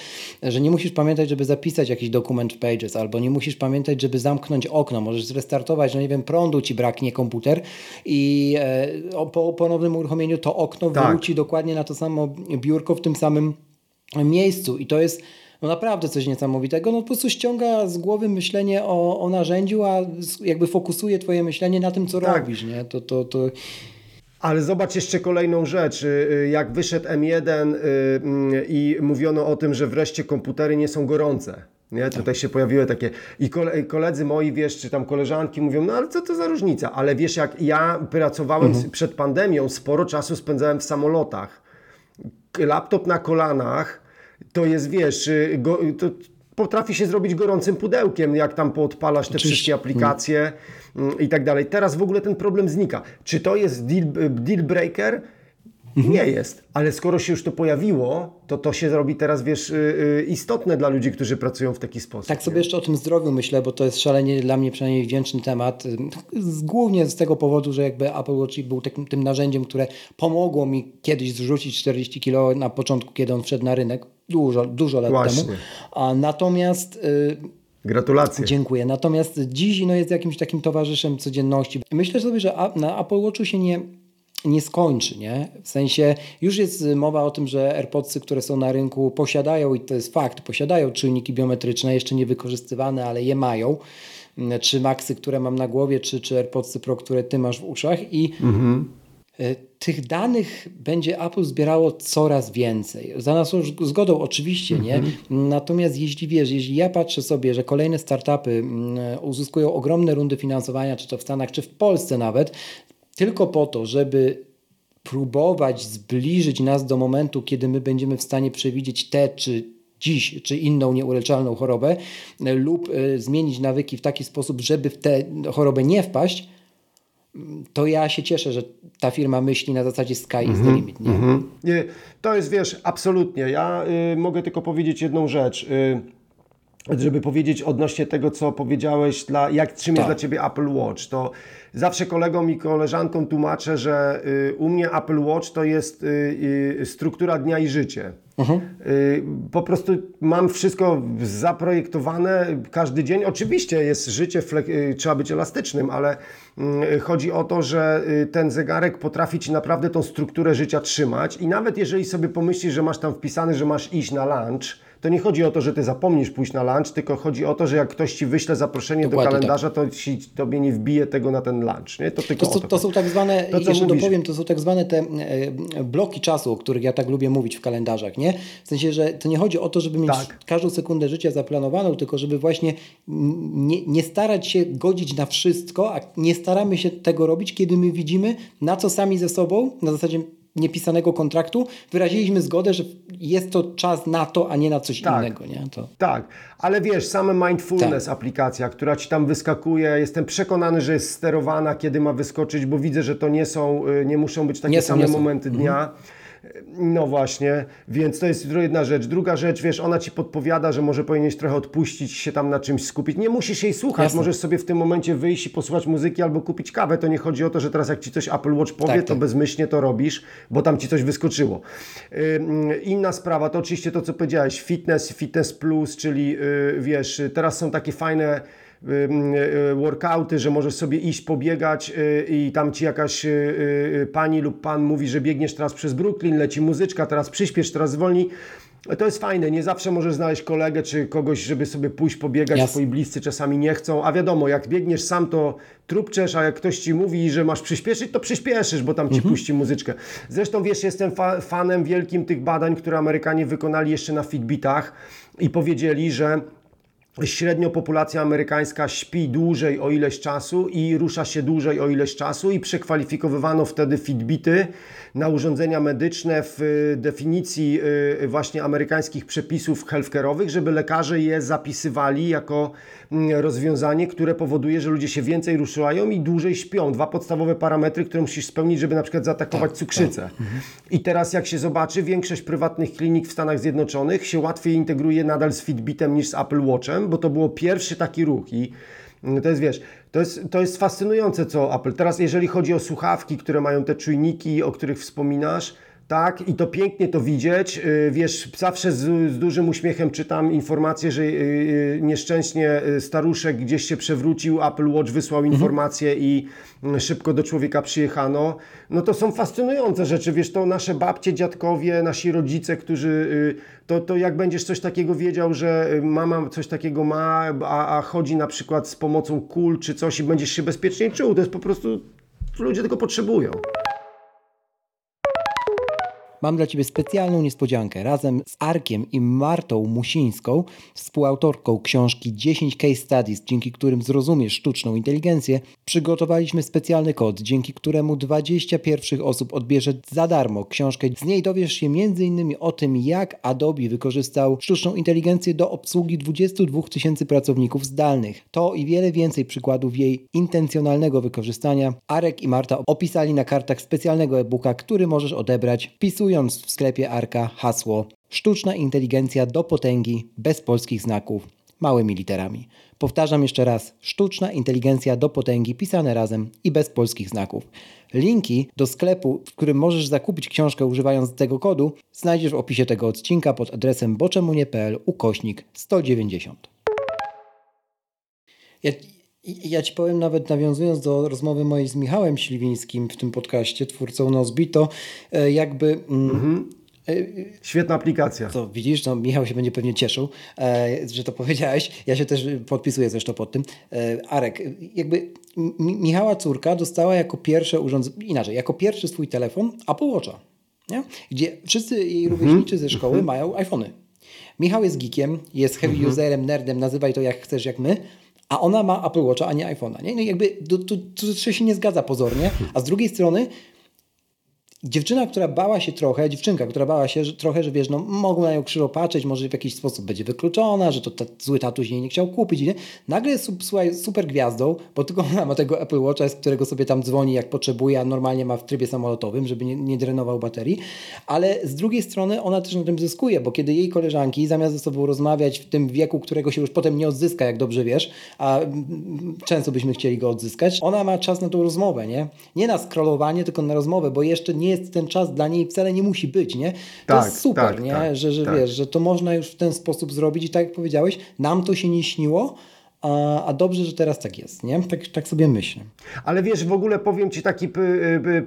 że nie musisz pamiętać, żeby zapisać jakiś dokument w Pages, albo nie musisz pamiętać, żeby zamknąć okno, możesz zrestartować, no nie wiem, prądu ci braknie komputer i e, po ponownym uruchomieniu to okno tak. wróci dokładnie na to samo biurko w tym samym miejscu i to jest no naprawdę coś niesamowitego. No po prostu ściąga z głowy myślenie o, o narzędziu, a jakby fokusuje twoje myślenie na tym, co tak. robisz, nie? To, to, to... Ale zobacz jeszcze kolejną rzecz. Y, y, jak wyszedł M1 y, mm, i mówiono o tym, że wreszcie komputery nie są gorące. Nie? Tutaj się pojawiły takie i koledzy moi, wiesz, czy tam koleżanki mówią, no ale co to za różnica? Ale wiesz, jak ja pracowałem mhm. przed pandemią, sporo czasu spędzałem w samolotach. Laptop na kolanach, to jest, wiesz, y, go, to potrafi się zrobić gorącym pudełkiem, jak tam poodpalasz te Oczywiście. wszystkie aplikacje mm. i tak dalej. Teraz w ogóle ten problem znika. Czy to jest deal, deal breaker? Mhm. Nie jest, ale skoro się już to pojawiło, to to się robi teraz, wiesz, yy, istotne dla ludzi, którzy pracują w taki sposób. Tak sobie nie? jeszcze o tym zdrowiu myślę, bo to jest szalenie dla mnie przynajmniej wdzięczny temat. Głównie z tego powodu, że jakby Apple Watch był takim, tym narzędziem, które pomogło mi kiedyś zrzucić 40 kg na początku, kiedy on wszedł na rynek. Dużo, dużo lat Właśnie. temu. A natomiast... Yy, Gratulacje. Dziękuję. Natomiast dziś no, jest jakimś takim towarzyszem codzienności. Myślę sobie, że na Apple Watchu się nie nie skończy, nie? W sensie już jest mowa o tym, że AirPodsy, które są na rynku posiadają i to jest fakt, posiadają czujniki biometryczne, jeszcze nie wykorzystywane, ale je mają. Czy Maxy, które mam na głowie, czy, czy AirPodsy Pro, które ty masz w uszach i mhm. E, tych danych będzie Apple zbierało coraz więcej. Za naszą zgodą oczywiście, nie? Mhm. Natomiast jeśli wiesz, jeśli ja patrzę sobie, że kolejne startupy mm, uzyskują ogromne rundy finansowania, czy to w Stanach, czy w Polsce nawet, tylko po to, żeby próbować zbliżyć nas do momentu, kiedy my będziemy w stanie przewidzieć te czy dziś, czy inną nieuleczalną chorobę, lub y, zmienić nawyki w taki sposób, żeby w tę chorobę nie wpaść, to ja się cieszę, że ta firma myśli na zasadzie sky is the mhm, limit. Nie? Mm -hmm. To jest, wiesz, absolutnie. Ja y, mogę tylko powiedzieć jedną rzecz. Y, żeby powiedzieć odnośnie tego, co powiedziałeś, dla, jak, czym tak. jest dla Ciebie Apple Watch, to zawsze kolegom i koleżankom tłumaczę, że y, u mnie Apple Watch to jest y, y, struktura dnia i życie. Mhm. Po prostu mam wszystko zaprojektowane każdy dzień. Oczywiście jest życie, trzeba być elastycznym, ale mm, chodzi o to, że ten zegarek potrafi Ci naprawdę tą strukturę życia trzymać i nawet jeżeli sobie pomyślisz, że masz tam wpisany, że masz iść na lunch, to nie chodzi o to, że ty zapomnisz pójść na lunch, tylko chodzi o to, że jak ktoś ci wyśle zaproszenie Dokładnie do tak. kalendarza, tak. to ci, tobie nie wbije tego na ten lunch. Nie? To, tylko to, są, to, to są tak zwane, to, jeszcze mówisz. dopowiem, to są tak zwane te e, bloki czasu, o których ja tak lubię mówić w kalendarzach. Nie? W sensie, że to nie chodzi o to, żeby mieć tak. każdą sekundę życia zaplanowaną, tylko żeby właśnie nie, nie starać się godzić na wszystko, a nie staramy się tego robić, kiedy my widzimy, na co sami ze sobą, na zasadzie niepisanego kontraktu, wyraziliśmy zgodę, że jest to czas na to, a nie na coś tak, innego. Nie? To... Tak, ale wiesz, same mindfulness tak. aplikacja, która ci tam wyskakuje, jestem przekonany, że jest sterowana, kiedy ma wyskoczyć, bo widzę, że to nie są, y, nie muszą być takie nie same są, momenty mhm. No właśnie, więc to jest jedna rzecz. Druga rzecz, wiesz, ona ci podpowiada, że może powinieneś trochę odpuścić, się tam na czymś skupić. Nie musisz jej słuchać, Jasne. możesz sobie w tym momencie wyjść i posłuchać muzyki albo kupić kawę. To nie chodzi o to, że teraz jak ci coś Apple Watch powie, tak, to tak. bezmyślnie to robisz, bo tam ci coś wyskoczyło. Inna sprawa to oczywiście to, co powiedziałeś, fitness, fitness plus, czyli y, wiesz, teraz są takie fajne workouty, że możesz sobie iść pobiegać y, i tam ci jakaś pani lub pan mówi, że biegniesz teraz przez Brooklyn, leci muzyczka, teraz przyspiesz, teraz zwolnij. To jest fajne, nie zawsze możesz znaleźć kolegę czy kogoś, żeby sobie pójść pobiegać, yes. twoi bliscy czasami nie chcą, a wiadomo, jak biegniesz sam to trupczesz, a jak ktoś ci mówi, że masz przyspieszyć, to przyspieszysz, bo tam ci mhm. puści muzyczkę. Zresztą wiesz, jestem fa fanem wielkim tych badań, które Amerykanie wykonali jeszcze na Fitbitach i powiedzieli, że średnio populacja amerykańska śpi dłużej o ileś czasu i rusza się dłużej o ileś czasu i przekwalifikowywano wtedy Fitbity na urządzenia medyczne w y, definicji y, właśnie amerykańskich przepisów healthcare'owych, żeby lekarze je zapisywali jako mm, rozwiązanie, które powoduje, że ludzie się więcej ruszają i dłużej śpią. Dwa podstawowe parametry, które musisz spełnić, żeby na przykład zaatakować tak, cukrzycę. Tak. Mhm. I teraz jak się zobaczy, większość prywatnych klinik w Stanach Zjednoczonych się łatwiej integruje nadal z Fitbitem niż z Apple Watchem, bo to było pierwszy taki ruch i mm, to jest, wiesz, to jest, to jest fascynujące, co Apple. Teraz, jeżeli chodzi o słuchawki, które mają te czujniki, o których wspominasz, tak, i to pięknie to widzieć. Y, wiesz, zawsze z, z, dużym uśmiechem czytam informację, że y, y, nieszczęśnie staruszek gdzieś się przewrócił, Apple Watch wysłał mhm. informację i mm, szybko do człowieka przyjechano. No to są fascynujące rzeczy. Wiesz, to nasze babcie, dziadkowie, nasi rodzice, którzy to, to jak będziesz coś takiego wiedział, że mama coś takiego ma, a, a chodzi na przykład z pomocą kul czy coś i będziesz się bezpieczniej czuł, to jest po prostu, ludzie tego potrzebują. Mam dla Ciebie specjalną niespodziankę. Razem z Arkiem i Martą Musińską, współautorką książki 10 Case Studies, dzięki którym zrozumiesz sztuczną inteligencję, przygotowaliśmy specjalny kod, dzięki któremu 20 pierwszych osób odbierze za darmo książkę. Z niej dowiesz się m.in. o tym, jak Adobe wykorzystał sztuczną inteligencję do obsługi 22 tysięcy pracowników zdalnych. To i wiele więcej przykładów jej intencjonalnego wykorzystania Arek i Marta opisali na kartach specjalnego e-booka, który możesz odebrać wpisując wpisując w sklepie Arka hasło Sztuczna inteligencja do potęgi bez polskich znaków małymi literami. Powtarzam jeszcze raz: sztuczna inteligencja do potęgi pisane razem i bez polskich znaków. Linki do sklepu, w którym możesz zakupić książkę używając tego kodu, znajdziesz w opisie tego odcinka pod adresem boczemunie.pl ukośnik 190. Ja, ja ci powiem nawet nawiązując do rozmowy mojej z Michałem Śliwińskim w tym podcaście, twórcą Nozbi, to e, jakby... Mm, mhm. E, Świetna aplikacja. To widzisz, no Michał się będzie pewnie cieszył, e, że to powiedziałeś. Ja się też podpisuję zresztą pod tym. Arek, jakby Michała córka dostała jako pierwsze urządzenie, inaczej, jako pierwszy swój telefon Apple Watcha, nie? gdzie wszyscy jej mhm. rówieśnicy ze szkoły mhm. mają iPhony. Michał jest geekiem, jest heavy mhm. userem, nerdem, nazywaj to jak chcesz, jak my, a ona ma Apple Watcha, a nie iPhone'a. Nie? No jakby to, to, to się nie zgadza pozornie, a z drugiej strony dziewczyna, która bała się trochę, dziewczynka, która bała się że, trochę, że wiesz, no mogą na nią krzywo patrzeć, może w jakiś sposób będzie wykluczona, że to zły tatuś jej nie chciał kupić. Nie? Nagle jest słuchaj, super gwiazdą, bo tylko ona ma tego Apple Watcha, z którego sobie tam dzwoni jak potrzebuje, a normalnie ma w trybie samolotowym, żeby nie, nie drenował baterii. Ale z drugiej strony ona też na tym zyskuje, bo kiedy jej koleżanki zamiast ze sobą rozmawiać w tym wieku, którego się już potem nie odzyska, jak dobrze wiesz, a często byśmy chcieli go odzyskać, ona ma czas na tą rozmowę, nie? Nie na scrollowanie, tylko na rozmowę, bo jeszcze nie jest ten czas dla niej, wcale nie musi być, nie? To tak, jest super, tak, nie? Tak, że, że tak. wiesz, że to można już w ten sposób zrobić i tak jak powiedziałeś, nam to się nie śniło, a, a, dobrze, że teraz tak jest, nie? Tak, tak sobie myślę. Ale wiesz, w ogóle powiem Ci taki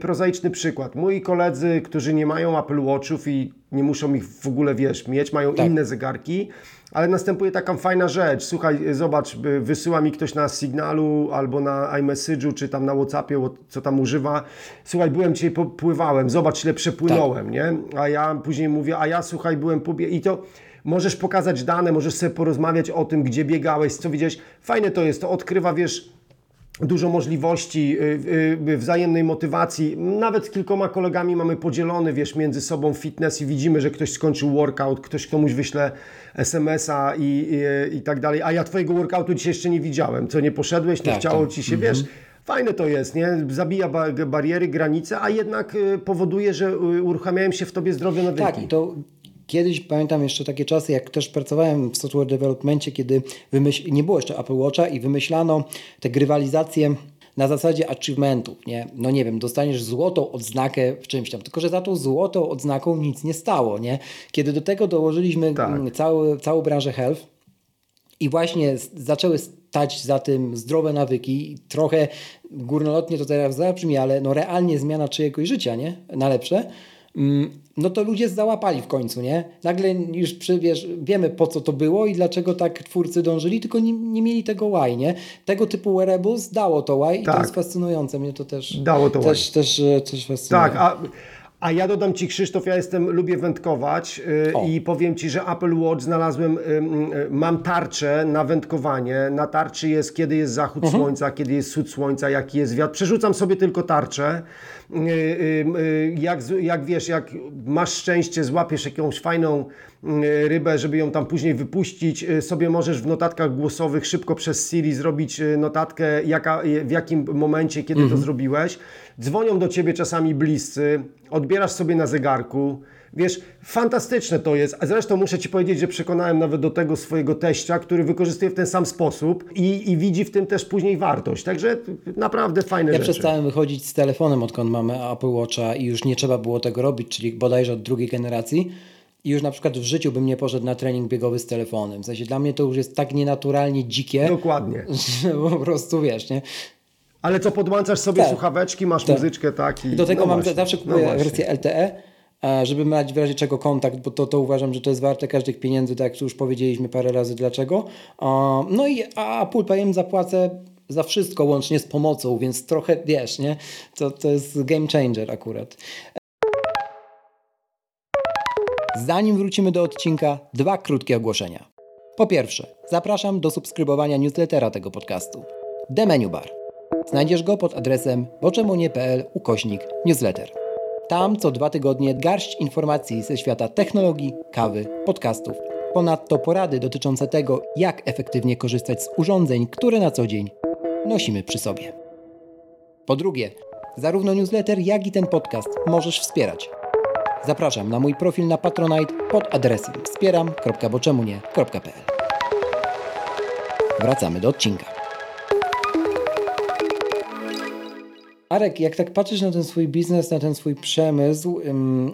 prozaiczny przykład. Moi koledzy, którzy nie mają Apple Watchów i nie muszą ich w ogóle, wiesz, mieć, mają tak. inne zegarki, ale następuje taka fajna rzecz. Słuchaj, zobacz, wysyła mi ktoś na Signalu albo na iMessage'u, czy tam na Whatsappie, co tam używa. Słuchaj, byłem dzisiaj, pływałem, zobacz ile przepłynąłem, tak. nie? A ja później mówię, a ja słuchaj, byłem pobie... I to możesz pokazać dane, możesz sobie porozmawiać o tym, gdzie biegałeś, co widziałeś. Fajne to jest, to odkrywa, wiesz, dużo możliwości y, y, wzajemnej motywacji. Nawet z kilkoma kolegami mamy podzielony, wiesz, między sobą fitness i widzimy, że ktoś skończył workout, ktoś komuś wyśle SMS-a i, i, i tak dalej. A ja twojego workoutu dzisiaj jeszcze nie widziałem. Co, nie poszedłeś, nie tak, chciało tak. ci się, wiesz... Mhm. Fajne to jest, nie? Zabija bariery, granice, a jednak y, powoduje, że uruchamiają się w tobie zdrowie nawyki. Tak, to Kiedyś pamiętam jeszcze takie czasy, jak też pracowałem w software developmentie, kiedy wymyśl... nie było jeszcze Apple Watcha i wymyślano te grywalizacje na zasadzie achievementów, nie? No nie wiem, dostaniesz złotą odznakę w czymś tam, tylko że za tą złotą odznaką nic nie stało, nie? Kiedy do tego dołożyliśmy tak. Mm, cały, całą branżę health i właśnie zaczęły stać za tym zdrowe nawyki, trochę górnolotnie to teraz zabrzmi, ale no realnie zmiana czyjegoś życia, nie? Na lepsze, no to ludzie załapali w końcu, nie? Nagle już przy, wiesz, wiemy po co to było i dlaczego tak twórcy dążyli, tylko nie, nie mieli tego why, nie? Tego typu wearables dało to why i to tak. jest fascynujące. Mnie to też, dało to też, też, też, też fascynuje. Tak, a a ja dodam Ci, Krzysztof, ja jestem, lubię wędkować yy, i powiem Ci, że Apple Watch znalazłem, yy, mam tarczę na wędkowanie. Na tarczy jest, kiedy jest zachód mhm. słońca, kiedy jest wschód słońca, jaki jest wiatr. Przerzucam sobie tylko tarczę. Jak, jak wiesz, jak masz szczęście, złapiesz jakąś fajną rybę, żeby ją tam później wypuścić, sobie możesz w notatkach głosowych szybko przez Siri zrobić notatkę, jaka, w jakim momencie, kiedy mhm. to zrobiłeś. Dzwonią do ciebie czasami bliscy, odbierasz sobie na zegarku. Wiesz, fantastyczne to jest. A zresztą muszę Ci powiedzieć, że przekonałem nawet do tego swojego teścia, który wykorzystuje w ten sam sposób i, i widzi w tym też później wartość. Także naprawdę fajne ja rzeczy. Ja przestałem wychodzić z telefonem, odkąd mamy Apple Watcha i już nie trzeba było tego robić, czyli bodajże od drugiej generacji. I już na przykład w życiu bym nie poszedł na trening biegowy z telefonem. W sensie dla mnie to już jest tak nienaturalnie dzikie. Dokładnie. Że po prostu wiesz, nie? Ale co podłączasz sobie tak. słuchaweczki, masz tak. muzyczkę, tak? I, do tego no mam właśnie, zawsze kupuję no wersję LTE, żeby mieć w razie czego kontakt, bo to, to uważam, że to jest warte każdych pieniędzy, tak jak już powiedzieliśmy parę razy dlaczego. No i a Apple Payem zapłacę za wszystko łącznie z pomocą, więc trochę wiesz, nie? To, to jest game changer akurat. Zanim wrócimy do odcinka, dwa krótkie ogłoszenia. Po pierwsze, zapraszam do subskrybowania newslettera tego podcastu. The Menu Bar Znajdziesz go pod adresem boczemunie.pl ukośnik newsletter. Tam co dwa tygodnie garść informacji ze świata technologii, kawy, podcastów. Ponadto porady dotyczące tego, jak efektywnie korzystać z urządzeń, które na co dzień nosimy przy sobie. Po drugie, zarówno newsletter, jak i ten podcast możesz wspierać. Zapraszam na mój profil na Patronite pod adresem wspieram.boczemunie.pl Wracamy do odcinka. Arek, jak tak patrzysz na ten swój biznes, na ten swój przemysł ym,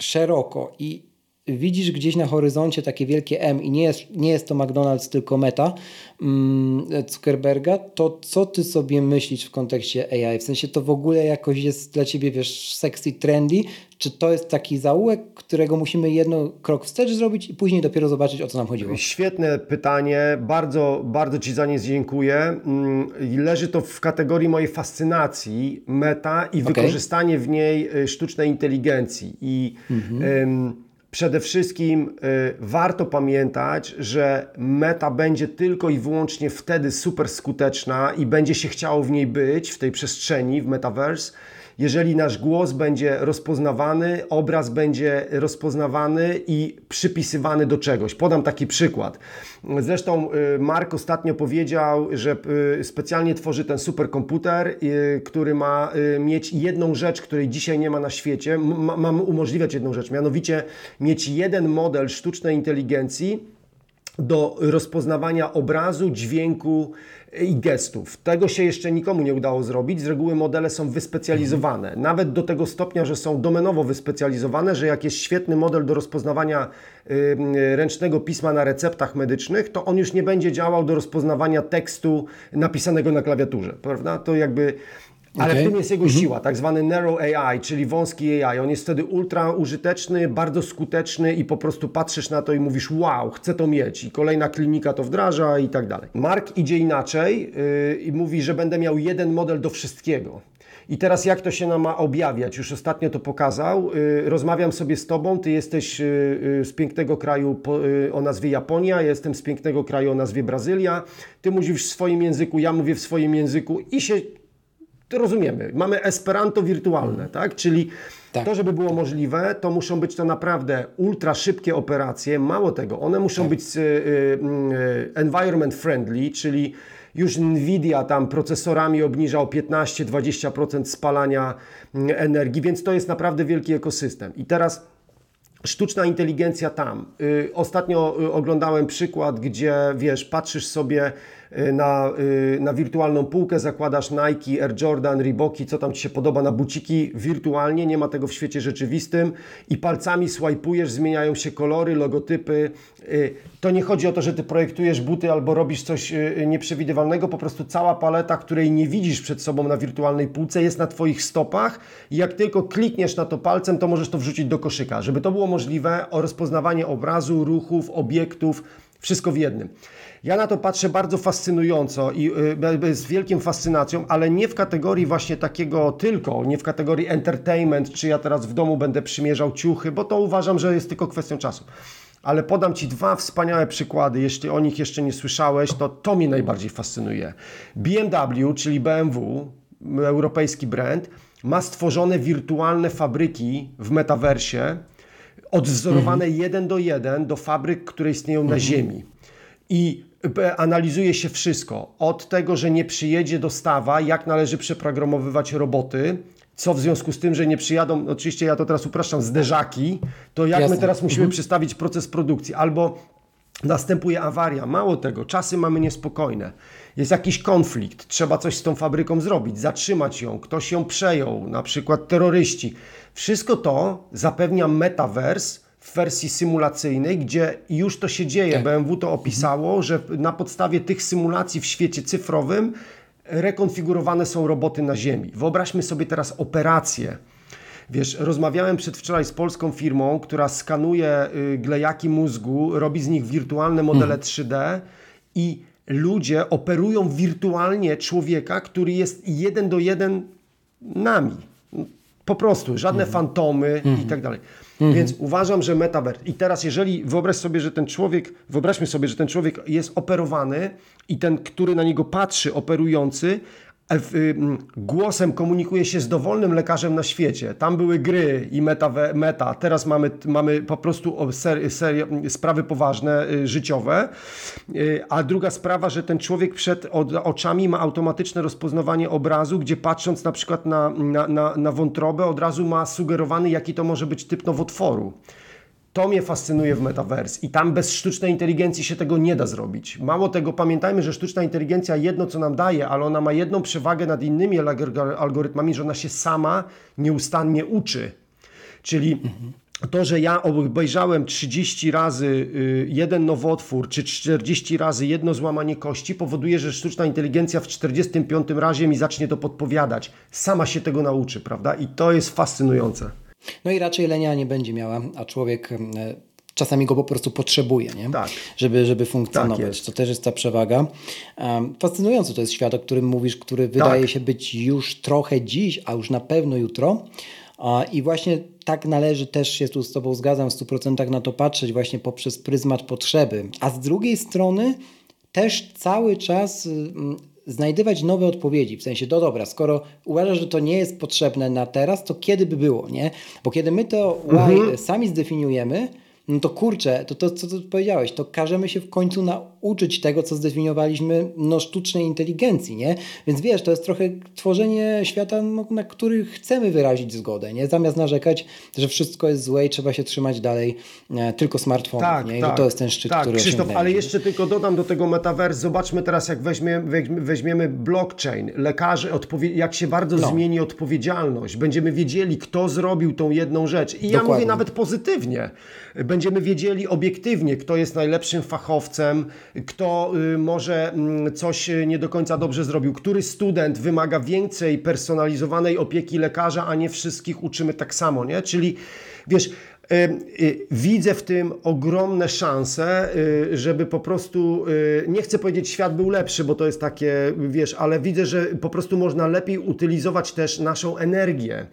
szeroko i widzisz gdzieś na horyzoncie takie wielkie M i nie jest, nie jest to McDonald's, tylko Meta Zuckerberga, to co ty sobie myślisz w kontekście AI? W sensie to w ogóle jakoś jest dla ciebie, wiesz, sexy, trendy? Czy to jest taki zaułek, którego musimy jedno krok wstecz zrobić i później dopiero zobaczyć, o co nam chodziło? Świetne pytanie. Bardzo, bardzo ci za nie dziękuję. Mm, leży to w kategorii mojej fascynacji meta i okay. wykorzystanie w niej y, sztucznej inteligencji. I mhm. Przede wszystkim y, warto pamiętać, że meta będzie tylko i wyłącznie wtedy super skuteczna i będzie się chciało w niej być, w tej przestrzeni, w metaverse, jeżeli nasz głos będzie rozpoznawany, obraz będzie rozpoznawany i przypisywany do czegoś. Podam taki przykład. Zresztą y, Mark ostatnio powiedział, że y, specjalnie tworzy ten superkomputer, y, który ma mieć jedną rzecz, której dzisiaj nie ma na świecie. Mam umożliwiać jedną rzecz, mianowicie mieć jeden model sztucznej inteligencji do rozpoznawania obrazu, dźwięku i gestów. Tego się jeszcze nikomu nie udało zrobić. Z reguły modele są wyspecjalizowane. Nawet do tego stopnia, że są domenowo wyspecjalizowane, że jak jest świetny model do rozpoznawania ręcznego pisma na receptach medycznych, to on już nie będzie działał do rozpoznawania tekstu napisanego na klawiaturze. Prawda? To jakby ale okay. w tym jest jego mhm. siła, tak zwany narrow AI, czyli wąski AI. On jest wtedy ultra użyteczny, bardzo skuteczny i po prostu patrzysz na to i mówisz wow, chcę to mieć i kolejna klinika to wdraża i tak dalej. Mark idzie inaczej yy, i mówi, że będę miał jeden model do wszystkiego. I teraz jak to się nam ma objawiać? Już ostatnio to pokazał. Yy, rozmawiam sobie z Tobą, Ty jesteś yy, yy z pięknego kraju o nazwie Japonia, ja jestem z pięknego kraju o nazwie Brazylia. Ty mówisz w swoim języku, ja mówię w swoim języku i się to rozumiemy. Mamy Esperanto wirtualne, tak? Czyli tak. to, żeby było możliwe, to muszą być to naprawdę ultra szybkie operacje. Mało tego, one muszą tak. być y, y, y, environment friendly, czyli już Nvidia tam procesorami obniża o 15-20% spalania mm, energii, więc to jest naprawdę wielki ekosystem. I teraz Sztuczna inteligencja tam. Y, ostatnio y, oglądałem przykład, gdzie wiesz, patrzysz sobie na, na wirtualną półkę, zakładasz Nike, Air Jordan, Reeboki, co tam Ci się podoba na buciki wirtualnie, nie ma tego w świecie rzeczywistym i palcami swajpujesz, zmieniają się kolory, logotypy. To nie chodzi o to, że Ty projektujesz buty albo robisz coś nieprzewidywalnego, po prostu cała paleta, której nie widzisz przed sobą na wirtualnej półce jest na Twoich stopach i jak tylko klikniesz na to palcem, to możesz to wrzucić do koszyka. Żeby to było możliwe o rozpoznawanie obrazu, ruchów, obiektów, wszystko w jednym. Ja na to patrzę bardzo fascynująco i y, z wielką fascynacją, ale nie w kategorii właśnie takiego tylko, nie w kategorii entertainment, czy ja teraz w domu będę przymierzał ciuchy, bo to uważam, że jest tylko kwestią czasu. Ale podam Ci dwa wspaniałe przykłady. Jeśli o nich jeszcze nie słyszałeś, to to mnie najbardziej fascynuje. BMW, czyli BMW, europejski brand, ma stworzone wirtualne fabryki w metaversie, odwzorowane mhm. jeden do jeden do fabryk, które istnieją mhm. na Ziemi. I e, analizuje się wszystko. Od tego, że nie przyjedzie dostawa, jak należy przeprogramowywać roboty, co w związku z tym, że nie przyjadą, oczywiście ja to teraz upraszczam, zderzaki, to jak Jasne. my teraz musimy mhm. przystawić proces produkcji, albo następuje awaria. Mało tego, czasy mamy niespokojne. Jest jakiś konflikt, trzeba coś z tą fabryką zrobić, zatrzymać ją, ktoś ją przejął, na przykład terroryści. Wszystko to zapewnia metaverse w wersji symulacyjnej, gdzie już to się dzieje. Tak. BMW to opisało, że na podstawie tych symulacji w świecie cyfrowym rekonfigurowane są roboty na Ziemi. Wyobraźmy sobie teraz operację. Wiesz, rozmawiałem przedwczoraj z polską firmą, która skanuje y, glejaki mózgu, robi z nich wirtualne modele 3D mhm. i ludzie operują wirtualnie człowieka, który jest jeden do jeden nami. Po prostu, żadne mhm. fantomy mhm. i tak dalej. Mhm. Więc uważam, że metaverse. I teraz, jeżeli wyobraź sobie, że ten człowiek, wyobraźmy sobie, że ten człowiek jest operowany i ten, który na niego patrzy, operujący, głosem komunikuje się z dowolnym lekarzem na świecie. Tam były gry i meta, meta. teraz mamy, mamy po prostu ser, ser, sprawy poważne, y, życiowe. Y, a druga sprawa, że ten człowiek przed oczami ma automatyczne rozpoznawanie obrazu, gdzie patrząc na przykład na, na, na, na wątrobę, od razu ma sugerowany, jaki to może być typ nowotworu. To mnie fascynuje w metaverse i tam bez sztucznej inteligencji się tego nie da zrobić. Mało tego, pamiętajmy, że sztuczna inteligencja jedno co nam daje, ale ona ma jedną przewagę nad innymi algorytmami, że ona się sama nieustannie uczy. Czyli to, że ja obejrzałem 30 razy y, jeden nowotwór, czy 40 razy jedno złamanie kości, powoduje, że sztuczna inteligencja w 45 razie mi zacznie to podpowiadać. Sama się tego nauczy, prawda? I to jest fascynujące. No i raczej lenia nie będzie miała, a człowiek e, czasami go po prostu potrzebuje, nie? Tak. żeby, żeby funkcjonować. Tak to też jest ta przewaga. Fascynujący to jest świat, o którym mówisz, który wydaje tak. się być już trochę dziś, a już na pewno jutro. I właśnie tak należy też się tu z Tobą zgadzam w 100% na to patrzeć, właśnie poprzez pryzmat potrzeby. A z drugiej strony też cały czas znajdywać nowe odpowiedzi, w sensie, no dobra, skoro uważasz, że to nie jest potrzebne na teraz, to kiedy by było, nie? Bo kiedy my to mhm. sami zdefiniujemy, no to kurczę, to, to co to powiedziałeś, to każemy się w końcu nauczyć tego, co zdefiniowaliśmy no, sztucznej inteligencji, nie? Więc wiesz, to jest trochę tworzenie świata, no, na który chcemy wyrazić zgodę, nie? Zamiast narzekać, że wszystko jest złe i trzeba się trzymać dalej e, tylko smartfonów, tak, nie? I tak, to jest ten szczyt, tak, który Krzysztof, ale jeszcze tylko dodam do tego metaverse, zobaczmy teraz, jak weźmiemy, weźmiemy blockchain, lekarze, jak się bardzo no. zmieni odpowiedzialność, będziemy wiedzieli, kto zrobił tą jedną rzecz. I Dokładnie. ja mówię nawet pozytywnie będziemy wiedzieli obiektywnie, kto jest najlepszym fachowcem, kto y, może mm, coś y, nie do końca dobrze zrobił, który student wymaga więcej personalizowanej opieki lekarza, a nie wszystkich uczymy tak samo, nie? Czyli wiesz, y, widzę w tym ogromne szanse, żeby po prostu, nie chcę powiedzieć świat był lepszy, bo to jest takie, wiesz, ale widzę, że po prostu można lepiej utylizować też naszą energię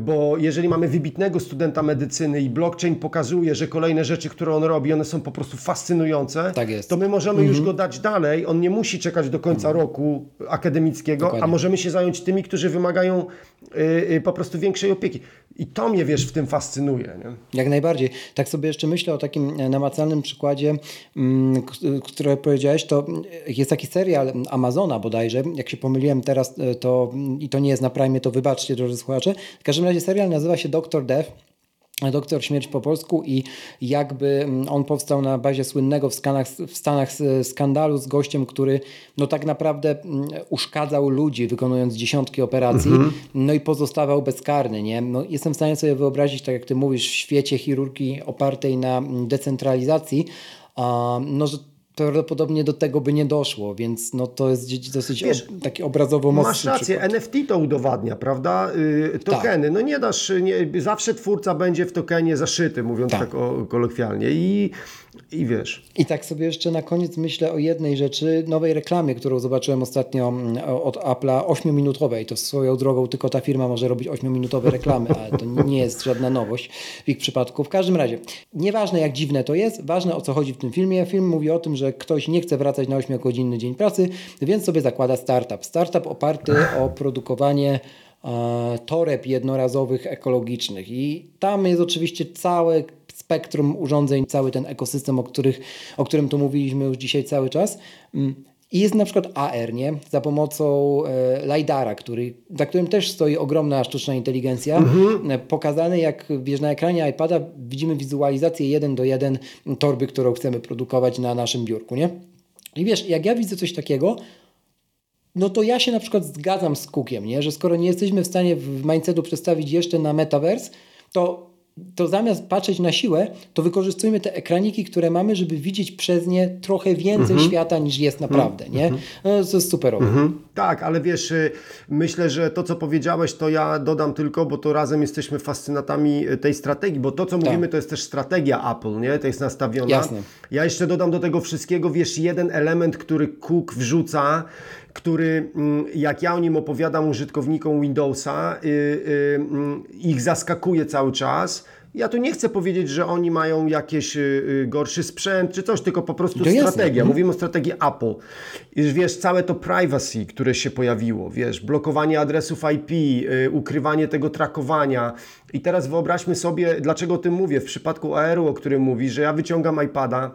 bo jeżeli mamy wybitnego studenta medycyny i blockchain pokazuje, że kolejne rzeczy, które on robi, one są po prostu fascynujące, tak to my możemy mhm. już go dać dalej. On nie musi czekać do końca mhm. roku akademickiego, Dokładnie. a możemy się zająć tymi, którzy wymagają y, y, po prostu większej opieki. I to mnie, wiesz, w tym fascynuje. Nie? Jak najbardziej. Tak sobie jeszcze myślę o takim e, namacalnym przykładzie, mm, które powiedziałeś, to jest taki serial Amazona bodajże, jak się pomyliłem teraz, e, to i to nie jest na Prime, to wybaczcie, drodzy słuchacze. W każdym razie serial nazywa się Doctor Death. Doktor Śmierć po polsku i jakby mm, on powstał na bazie słynnego w Stanach, w Stanach skandalu z gościem, który no tak naprawdę mm, uszkadzał ludzi wykonując dziesiątki operacji, mhm. no i pozostawał bezkarny. Nie? No, jestem w stanie sobie wyobrazić, tak jak ty mówisz, w świecie chirurgii opartej na mm, decentralizacji, no, że prawdopodobnie do tego by nie doszło, więc no to jest dosyć Wiesz, taki obrazowo mocny Masz rację, przykład. NFT to udowadnia, prawda? Yy, tokeny, tak. no nie dasz, nie, zawsze twórca będzie w tokenie zaszyty, mówiąc tak, tak o, kolokwialnie i i wiesz. I tak sobie jeszcze na koniec myślę o jednej rzeczy, nowej reklamie, którą zobaczyłem ostatnio mm, od Apple'a, 8-minutowej. To swoją drogą tylko ta firma może robić 8-minutowe reklamy, ale to nie jest żadna nowość w ich przypadku. W każdym razie, nieważne jak dziwne to jest, ważne o co chodzi w tym filmie. Film mówi o tym, że ktoś nie chce wracać na 8-godzinny dzień pracy, więc sobie zakłada startup. Startup oparty o produkowanie e, toreb jednorazowych ekologicznych. I tam jest oczywiście całe spektrum urządzeń, cały ten ekosystem, o, których, o którym tu mówiliśmy już dzisiaj cały czas. Mm. I jest na przykład AR, nie? Za pomocą e, LiDARa, który, za którym też stoi ogromna sztuczna inteligencja. Mhm. E, pokazane, jak wiesz, na ekranie iPada widzimy wizualizację jeden do jeden torby, którą chcemy produkować na naszym biurku, nie? I wiesz, jak ja widzę coś takiego, no to ja się na przykład zgadzam z Cookiem, nie? że skoro nie jesteśmy w stanie w mindsetu przedstawić jeszcze na metaverse, to to zamiast patrzeć na siłę, to wykorzystujmy te ekraniki, które mamy, żeby widzieć przez nie trochę więcej mm -hmm. świata niż jest naprawdę, nie? Mm -hmm. No, to jest superowe. Mm -hmm. Tak, ale wiesz, y, myślę, że to, co powiedziałeś, to ja dodam tylko, bo to razem jesteśmy fascynatami y, tej strategii, bo to, co tak. mówimy, to jest też strategia Apple, nie? To jest nastawiona. Jasne. Ja jeszcze dodam do tego wszystkiego, wiesz, jeden element, który Cook wrzuca, który, mm, jak ja o nim opowiadam użytkownikom Windowsa, y, y, mm, ich zaskakuje cały czas. Ja tu nie chcę powiedzieć, że oni mają jakiś y, gorszy sprzęt czy coś, tylko po prostu to strategia. Jasne. Mówimy o strategii Apple. I wiesz, całe to privacy, które się pojawiło, wiesz, blokowanie adresów IP, ukrywanie tego trakowania. I teraz wyobraźmy sobie, dlaczego o tym mówię. W przypadku AR-u, o którym mówisz, że ja wyciągam iPada,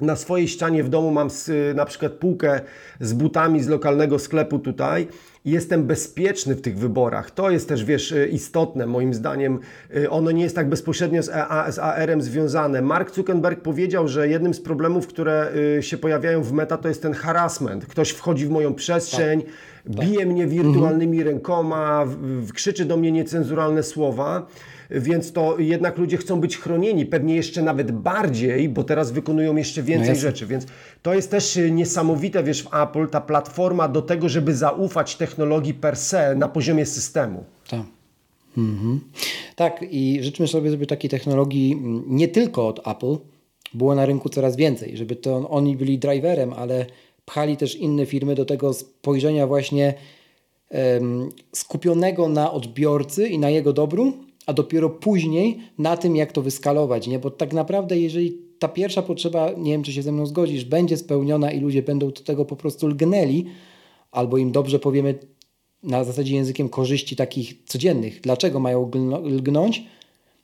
na swojej ścianie w domu mam na przykład półkę z butami z lokalnego sklepu tutaj i jestem bezpieczny w tych wyborach. To jest też, wiesz, y, istotne moim zdaniem. Y, ono nie jest tak bezpośrednio z, e z AR-em związane. Mark Zuckerberg powiedział, że jednym z problemów, które y, się pojawiają w meta, to jest ten harassment. Ktoś wchodzi w moją przestrzeń, tak. bije tak. mnie wirtualnymi mhm. rękoma, krzyczy do mnie niecenzuralne słowa więc to jednak ludzie chcą być chronieni, pewnie jeszcze nawet bardziej, bo teraz wykonują jeszcze więcej no rzeczy, więc to jest też y, niesamowite, wiesz, w Apple, ta platforma do tego, żeby zaufać technologii per se na poziomie systemu. Tak. Mhm. Tak, i życzmy sobie, żeby takiej technologii nie tylko od Apple było na rynku coraz więcej, żeby to oni byli driverem, ale pchali też inne firmy do tego spojrzenia właśnie um, skupionego na odbiorcy i na jego dobru, a dopiero później na tym, jak to wyskalować, nie? Bo tak naprawdę, jeżeli ta pierwsza potrzeba, nie wiem, czy się ze mną zgodzisz, będzie spełniona i ludzie będą do tego po prostu lgnęli, albo im dobrze powiemy na zasadzie językiem korzyści takich codziennych, dlaczego mają lgnąć,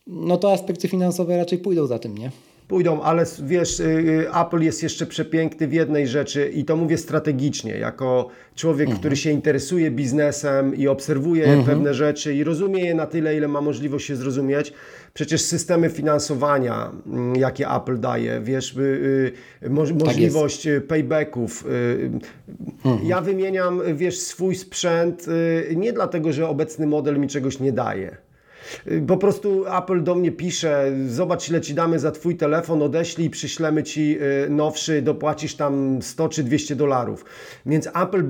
no to aspekty finansowe raczej pójdą za tym, nie? Pójdą, ale wiesz, y, y, Apple jest jeszcze przepiękny w jednej rzeczy i to mówię strategicznie, jako człowiek, mhm. który się interesuje biznesem i obserwuje mhm. pewne rzeczy i rozumie je na tyle, ile ma możliwość się zrozumieć. Przecież systemy finansowania, mm, jakie Apple daje, wiesz, y, tak możliwość paybacków. Mhm. Ja wymieniam, wiesz, swój sprzęt nie dlatego, że obecny model mi czegoś nie daje po prostu Apple do mnie pisze, zobacz ile ci damy za twój telefon, odeślij, przyślemy ci y, nowszy, dopłacisz tam 100 czy 200 dolarów. Więc Apple,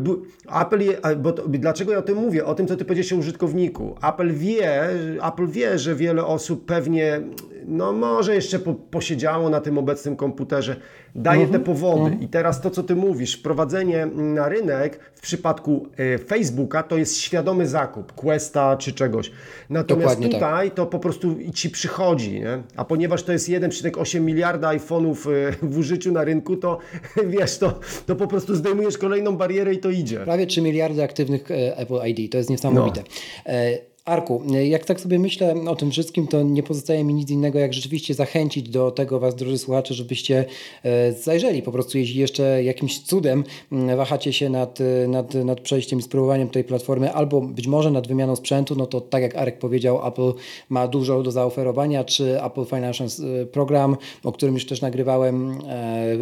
Apple je, bo to, dlaczego ja o tym mówię? O tym, co ty powiedziałeś o użytkowniku. Apple wie, Apple wie, że wiele osób pewnie no może jeszcze po, posiedziało na tym obecnym komputerze, daje te mhm. powody. Mhm. I teraz to, co ty mówisz, wprowadzenie na rynek w przypadku e, Facebooka to jest świadomy zakup Questa czy czegoś. Natomiast Dokładnie tak. tutaj tak. to po prostu ci przychodzi, nie? a ponieważ to jest 1,8 miliarda iPhone'ów e, w użyciu na rynku, to wiesz, to, to po prostu zdejmujesz kolejną barierę i to idzie. Prawie 3 miliardy aktywnych e, Apple ID, to jest niesamowite. No. Arku, jak tak sobie myślę o tym wszystkim, to nie pozostaje mi nic innego, jak rzeczywiście zachęcić do tego Was, drodzy słuchacze, żebyście e, zajrzeli po prostu, jeśli jeszcze jakimś cudem mm, wahacie się nad, e, nad, nad przejściem i spróbowaniem tej platformy, albo być może nad wymianą sprzętu, no to tak jak Arek powiedział, Apple ma dużo do zaoferowania, czy Apple Financial e, Program, o którym już też nagrywałem,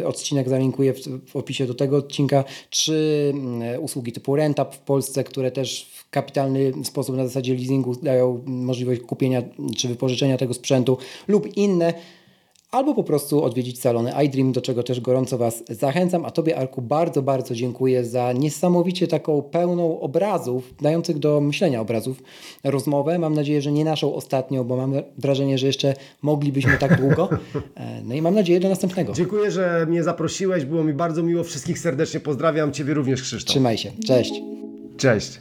odcinek zalinkuję w, opisie do tego odcinka, czy mm, usługi typu RentUp w Polsce, które też w kapitalny sposób na zasadzie leasingu dają możliwość kupienia czy wypożyczenia tego sprzętu lub inne albo po prostu odwiedzić salony iDream, do czego też gorąco Was zachęcam. A Tobie, Arku, bardzo, bardzo dziękuję za niesamowicie taką pełną obrazów, dających do myślenia obrazów rozmowę. Mam nadzieję, że nie naszą ostatnią, bo mam wrażenie, że jeszcze moglibyśmy tak długo. E, no i mam nadzieję do następnego. Dziękuję, że mnie zaprosiłeś. Było mi bardzo miło. Wszystkich serdecznie pozdrawiam. Ciebie również, Krzysztof. Trzymaj się. Cześć. Cześć.